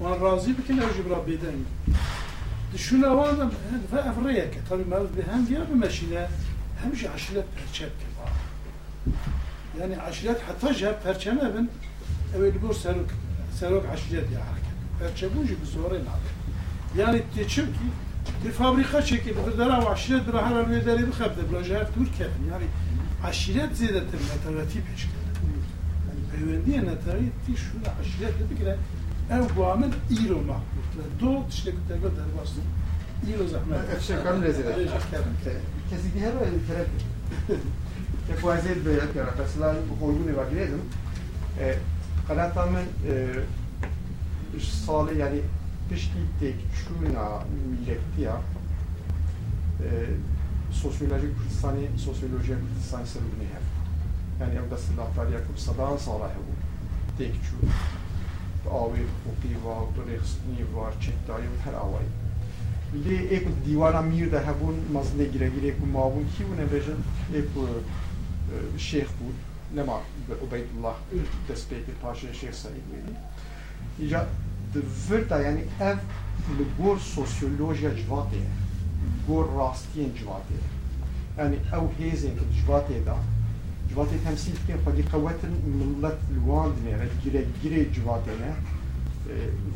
وان راضي بك لا يجب ربي داني دشون اوان افريكا طبي ما بهم يا بمشينا همشي عشرات برشاب كبار يعني عشلات حتى جاب برشام ابن أو يدبور ساروك ساروك عشلات يا حركة برشابوجي بزورين عليك يعني تشمكي دي فابريكا شكي بغدرا وعشرات براها الويداري بخبده بلا جهات تركيا يعني عشرات زيادة النتائج بيش يعني بيوندية النتائج تيش عشرات بكره evvamen ilo mahbub. Do tiştekte kadar basın. İlo zahmet. Şekanın rezil. E, kesinlikle her öyle terap. Tekvazet böyle yapıyor. Arkasından bu koyduğunu var girelim. E, Kanat tamamen sağlı yani piştikte çuna milletti ya. E, sosyolojik Kürdistan'ı, sosyolojiye Kürdistan'ı sevdiğini hep. Yani evde sınavlar yakıp sadan sağlayı bu. Tek çuna. قوي وكيفا ونيفا هر آوی لی اكو دیوانا میر ده هبون گیره گیره اكو مابون كي ونبجن اكو آه، شیخ بود نما عبید الله دست تسبيك تاشي الشيخ سعيد ويلي يجا دفرتا یعنی اف لگور سوسیولوژیا جواته گور راستين جواته یعنی أو هیزین که جواته ده xwedî qewetin millet li wan dinêre girê girê civatê ne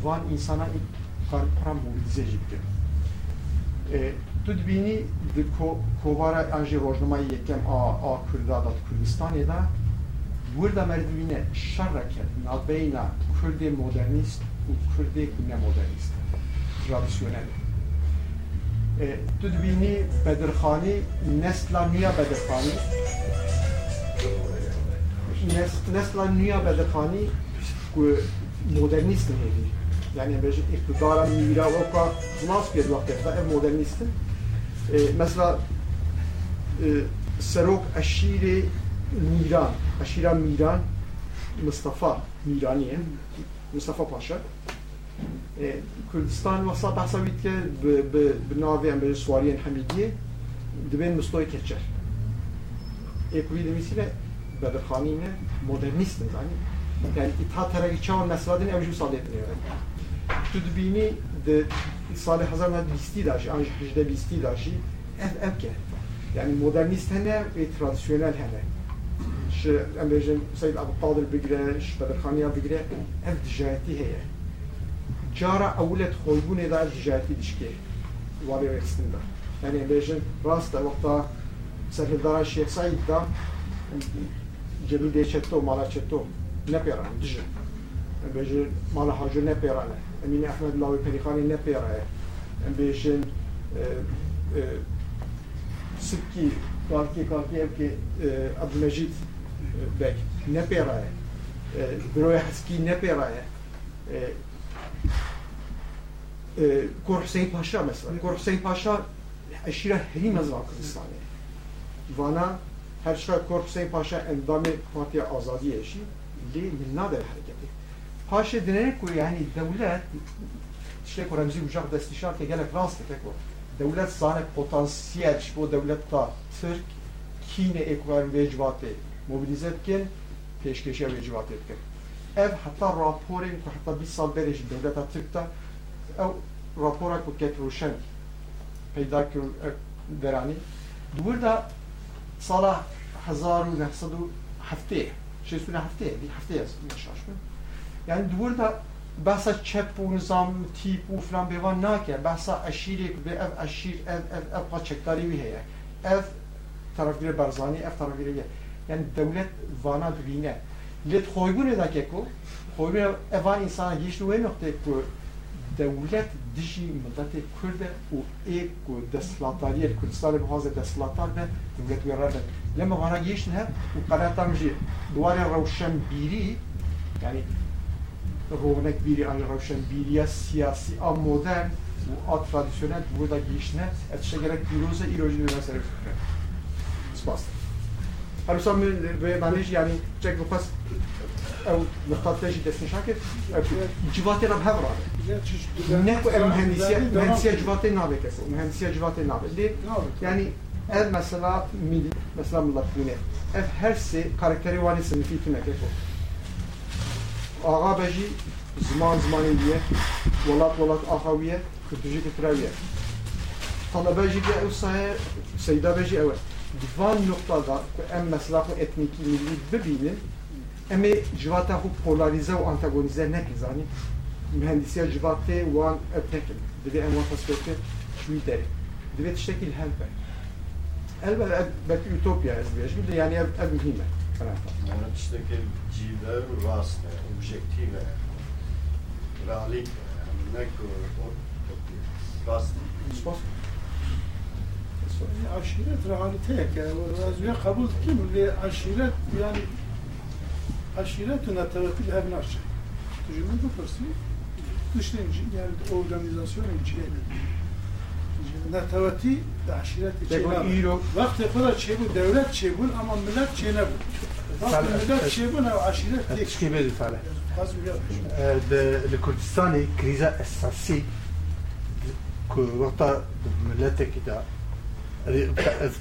van insana kar para mobilize jî bikin tu dibînî di kovara an jî rojnamayê yekem a a Kurda da Kurdistanê da Burada merdivine şarrake nabeyna Kurdê modernîst û Kurdê ku nemodernîst tradisyonel. Tu dibînî Bedirxanî nesla nûya Bedirxanî Bedirxanî ku modernîst in hêvî. Yani iktidara mîra weka nas pêd wextê da ev modernîst in. E, mesela e, serok eşîrê Miran, eşîra Miran Mustafa Miraniye Mustafa Paşa e, Kurdistan wasa behsa bît ke bi bi bi navê em bêje Swariyên Hemîdiyê dibên Mustoyê Keçer. Ê ku vî dimîsîne Bedirxanîne modernîst in zanî. Yani İttihat Terakî çawa mesladên ew jî salê dinêre. Tu dibînî di salê 1920 da jî an ji hejde bîstî da jî ev ev ke. Yani modernîst hene ve tradisyonel hene. Ji em bêjin Seyyid Abdulkadir bigire, ji Bedirxaniya bigire, ev dijayetî heye. Cara ewlet xweybûnê da dijayetî dişkê. Warê wexistin da. Yani em bêjin rast e wexta serhildara Şêx Saîd da Cemîlê çeto, mala çeto nepêran, dijin. Em bêjin mala hacı nepêrane. Emîne Ehmed Lawê Perîxanî nepêraye. Em bêjin Sıkkî kalki kalki ev ki Abdülmecid Bek. Ne peraye Büroya Haski ne peraye Kor Hüseyin Paşa mesela. Kor Hüseyin Paşa eşire herim az Kırdistan'ı Vana her şey Kor Hüseyin Paşa endamı Partiya Azadiye eşi li min nader hareketi. Paşa dinlenek ku yani devlet işte Kur'an-ı Ucak destişar ke gelek rast tek o devlet zane potansiyel ji bo devleta Türk kîne ekûran vê civatê mobilize dikin pêşkeşiya vê civatê dikin. Ev heta raporên ku heta bîst sal berê ji devleta Türk da ew rapora ku ket roşen peyda kir deranî dwir da sala hezar û nehsed û heftê şêstûne heftê dî heftê şaş bin yani dwir da بحثا چپ و نظام تیپ و فلان بیوان ناکه بحثا اشیری به اف اشیر اف اف اف قا چکداری وی هیا اف طرفگیر برزانی اف طرفگیر یعنی دولت وانا ببینه لت خویبونه دا که کو خویبونه اوان انسان گیش نوه نقطه کو دولت دشی ملت کرد و ای کو دستلاتاری کردستان بخوازه دستلاتار به دولت ویرا به لما وانا گیش نه و قرار تامجی دوار روشن بیری yani rövnek biri an roşen biriya siyasi a modern و a tradisyonel burada giyişine etişe gerek piroze iroji bir mesele fikre. Spas. Harusa ve maniş yani çek bu pas ev muhtatteji desin şakir civatı rab hevra. Ne ku ev mühendisiye mühendisiye civatı nabe kesin. Mühendisiye civatı nabe. Li yani ev mesela milli mesela millet yine ev her şey karakteri vani sınıfı tüne kesin. آقا بجی زمان زمانیه ولات ولات آخویه کردوجی کتراویه طلبه بجی که او سایه سیده بجی اوه دوان نقطه دا که ام مثلا خو اتنیکی ملی ببینن اما جواتا خو پولاریزه و انتاگونیزه نکن زانی mühendisiye civatte وان ابنكن دبي ام وان تصفيت شوي داري دبي تشتكي الهلبة الهلبة بك يوتوبيا ازبيش يعني اب اب مهمة Yani tişteki civer rast, objektive, realik, ne ku rast. عشيرة رعالتك وزوية قبول كم اللي عشيرة يعني عشيرة نتوكل هذا ناشا تجمع بفرسي تشتين يعني organizasyon içine netavati aşiret içine vakti kadar çebu devlet çebul ama millet çene bu vakti millet çebul ama aşiret tek تشكي بيدي فعلا az bir لكردستاني كريزة أساسية ku wexta milletekî de ez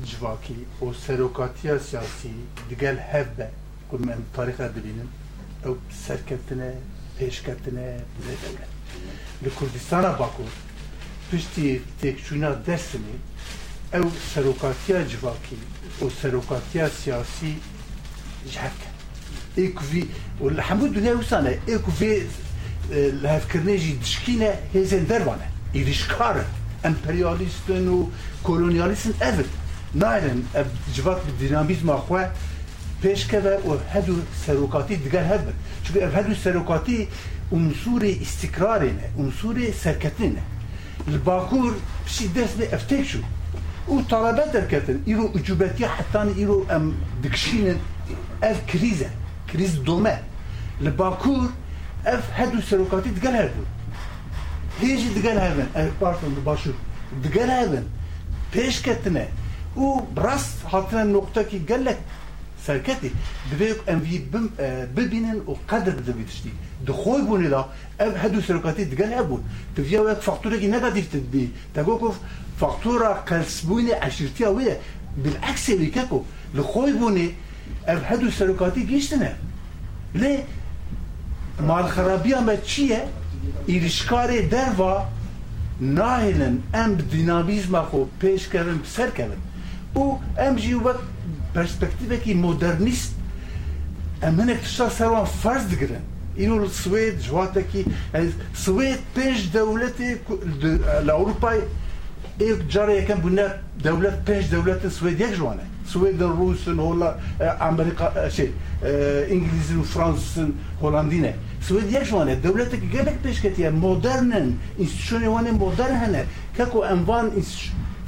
dirêj nakim serokatiya civakî û serokatiya siyasî digel hev be ku em tarîxa dibînin ew serketine pêşketine bi devlet li Kurdistana Bakur piştî têkçûna Dersimê ew serokatiya civakî û serokatiya siyasî ji hev ket ê ku vî û li hemû dunya wisa ne ê ku vê li hevkirinê jî dişkîne hêzên dervan e êrişkar in emperyalîstin û kolonyalîstin ev in naînin ev civat bi dinamîzma xwe pêşkeve û hedû serokatî diger hev bin çünkü ev hedû serokatî unsurê îstikrarê ne unsurê serketinê ne li bakur pişî dest bê ev têk çû û talebet derketin îro ucubetiya hetanî îro em dikişînin ev kriz e kriz dome li bakur ev hedû serokatî diger hev bû hêjî diger hevin ev pardon li başûr diger hevin pêşketine û rast hatine noktekî gelek serketî divê em vî bim- e, bibînin û qedir bidin vî tiştî di xwe bûnê da ev hedû serokatî diger hev bûn tu viya wek fakturekî negatif tibî te got ku faktura qelsbûnê eşîrtiya wê ye او امجی وک پرسپکتیو کی مدرنیست امنه تشا سروان فرض دگرن اینو سوئد جواتا کی سوئد پنج دولت لاوروپا ایک جاره یکم بنا دولت پنج دولت سوئد یک جوانه سوئد روس هولا امریکا شی انگلیس و فرانس هلندینه سوئد یک جوانه دولت که گلک پیش کتیه مدرنن انستیتوشن وانه مدرن هنه که کو انوان انستیتوشن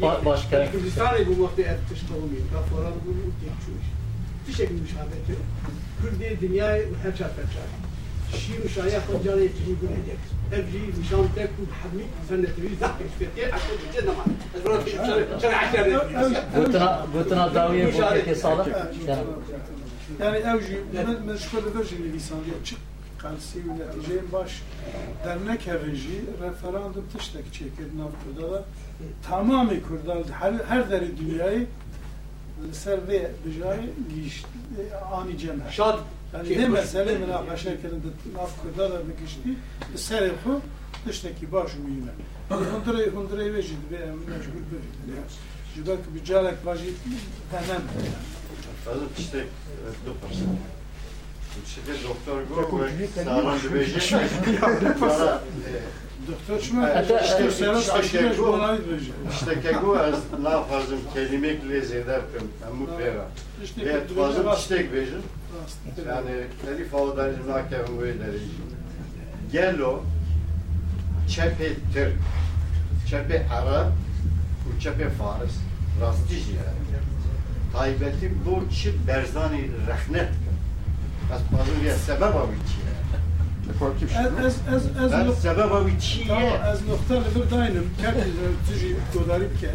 de e şey malxerabî yani ve not Koreya der çavaya boçem peyman sergere spas ema kaziyat gotina Tek gotina tiştekî bir kez beş. Peki. Ba- başka. Kurdistanê bu vakti ev tişt olmuyor. Kapora bu tek çuş. Tişek müşahadeti. Kürdiye dünyayı her çar perçar. Şi müşahaya koncalı etçiliği görecek. Evci nişan tek bu hamli senetleri zahmet istediği akıl cennet var. Ezberat şöyle aşağıya. gotina gotina dawiyê bo kekê salih yani Yani ev jî min min ji xwe jî Kalsi Üleceğin baş dernek evinci referandum tiştek çekir Navkurdala e, tamamı Kurdal her, her deri dünyayı e, ser ve bicayı giyiş e, ani cemher. Şad. Yani şey ne mesele münakaşa kerinde Navkurdala mı gişti ser bu tişteki baş mühime. Hunduray hunduray ve jid ve mecbur böyle. Jibak bicarek vajit denem. Fazla tiştek 2%. Şimdi şey Doktor Gorgoy, Sağlam Dübeci, Doktor Şümer, işte senet taşıyarak olaydı böylece. İşte kegu az lafazım kelimek lezi derken mut vera. Ve fazım iştek bejim. Yani elif avdanizm hakem böyle Gelo, çepe Türk, çepe Arap, bu çepe Fars, rastici yani. Taybeti bu çi berzani rehnet Az bazı bir sebep abi çi. Ez ez ez ez Ben nok- sebep abi çi Tamam, ye. ez nokta li dayanım. Kerdi tüji godarip ke.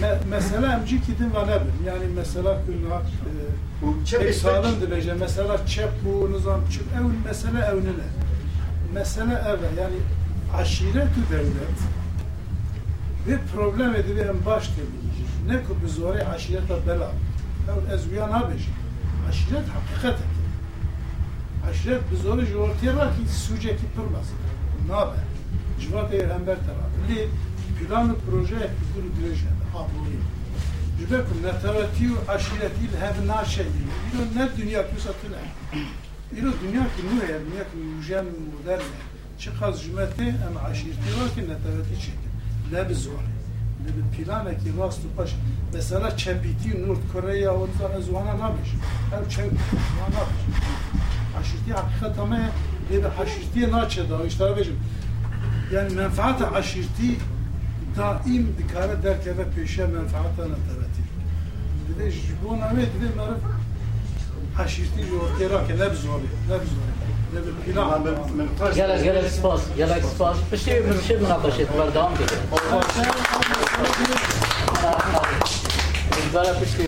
Me- Mesela emci kidin ve nebin. Yani mesela Bu pek çepe sağlam dibece. Mesela çep bu nizam çep. Ev mesele evnine. Mesele eve yani aşiret devlet ve problem edibi en baş tabii. Ne ku biz oraya aşireta bela. Ev ez uyan abeş. Aşiret hakikat etti. Aşiret biz oraya jortiye var ki suce ki durmaz. Ne haber? Civat eylember tarafı. Li planı proje kur dirije abloyi. Jibe ku netaveti u aşireti hev naşedi. İro ne dünya kusatına. İro dünya ki nu ya dünya ki mujen modern. Çıkaz cümleti em aşireti var ki netaveti çekin. Ne bir zor. Ne bir planı ki rast baş. Mesela çepiti Nord Kore'ye o zaman zuana nabiş. Ev çep zuana nabiş. Aşireti hakikat ama ne bir aşiretiye naçe da işte abicim. Yani menfaat aşireti daim dikare derkeve peşe menfaata netaveti. Bir de jibona ve bir de marif aşireti yortera ke ne bizori, ne bizori. Ne bir plan. Gelek gelek spas, gelek spas.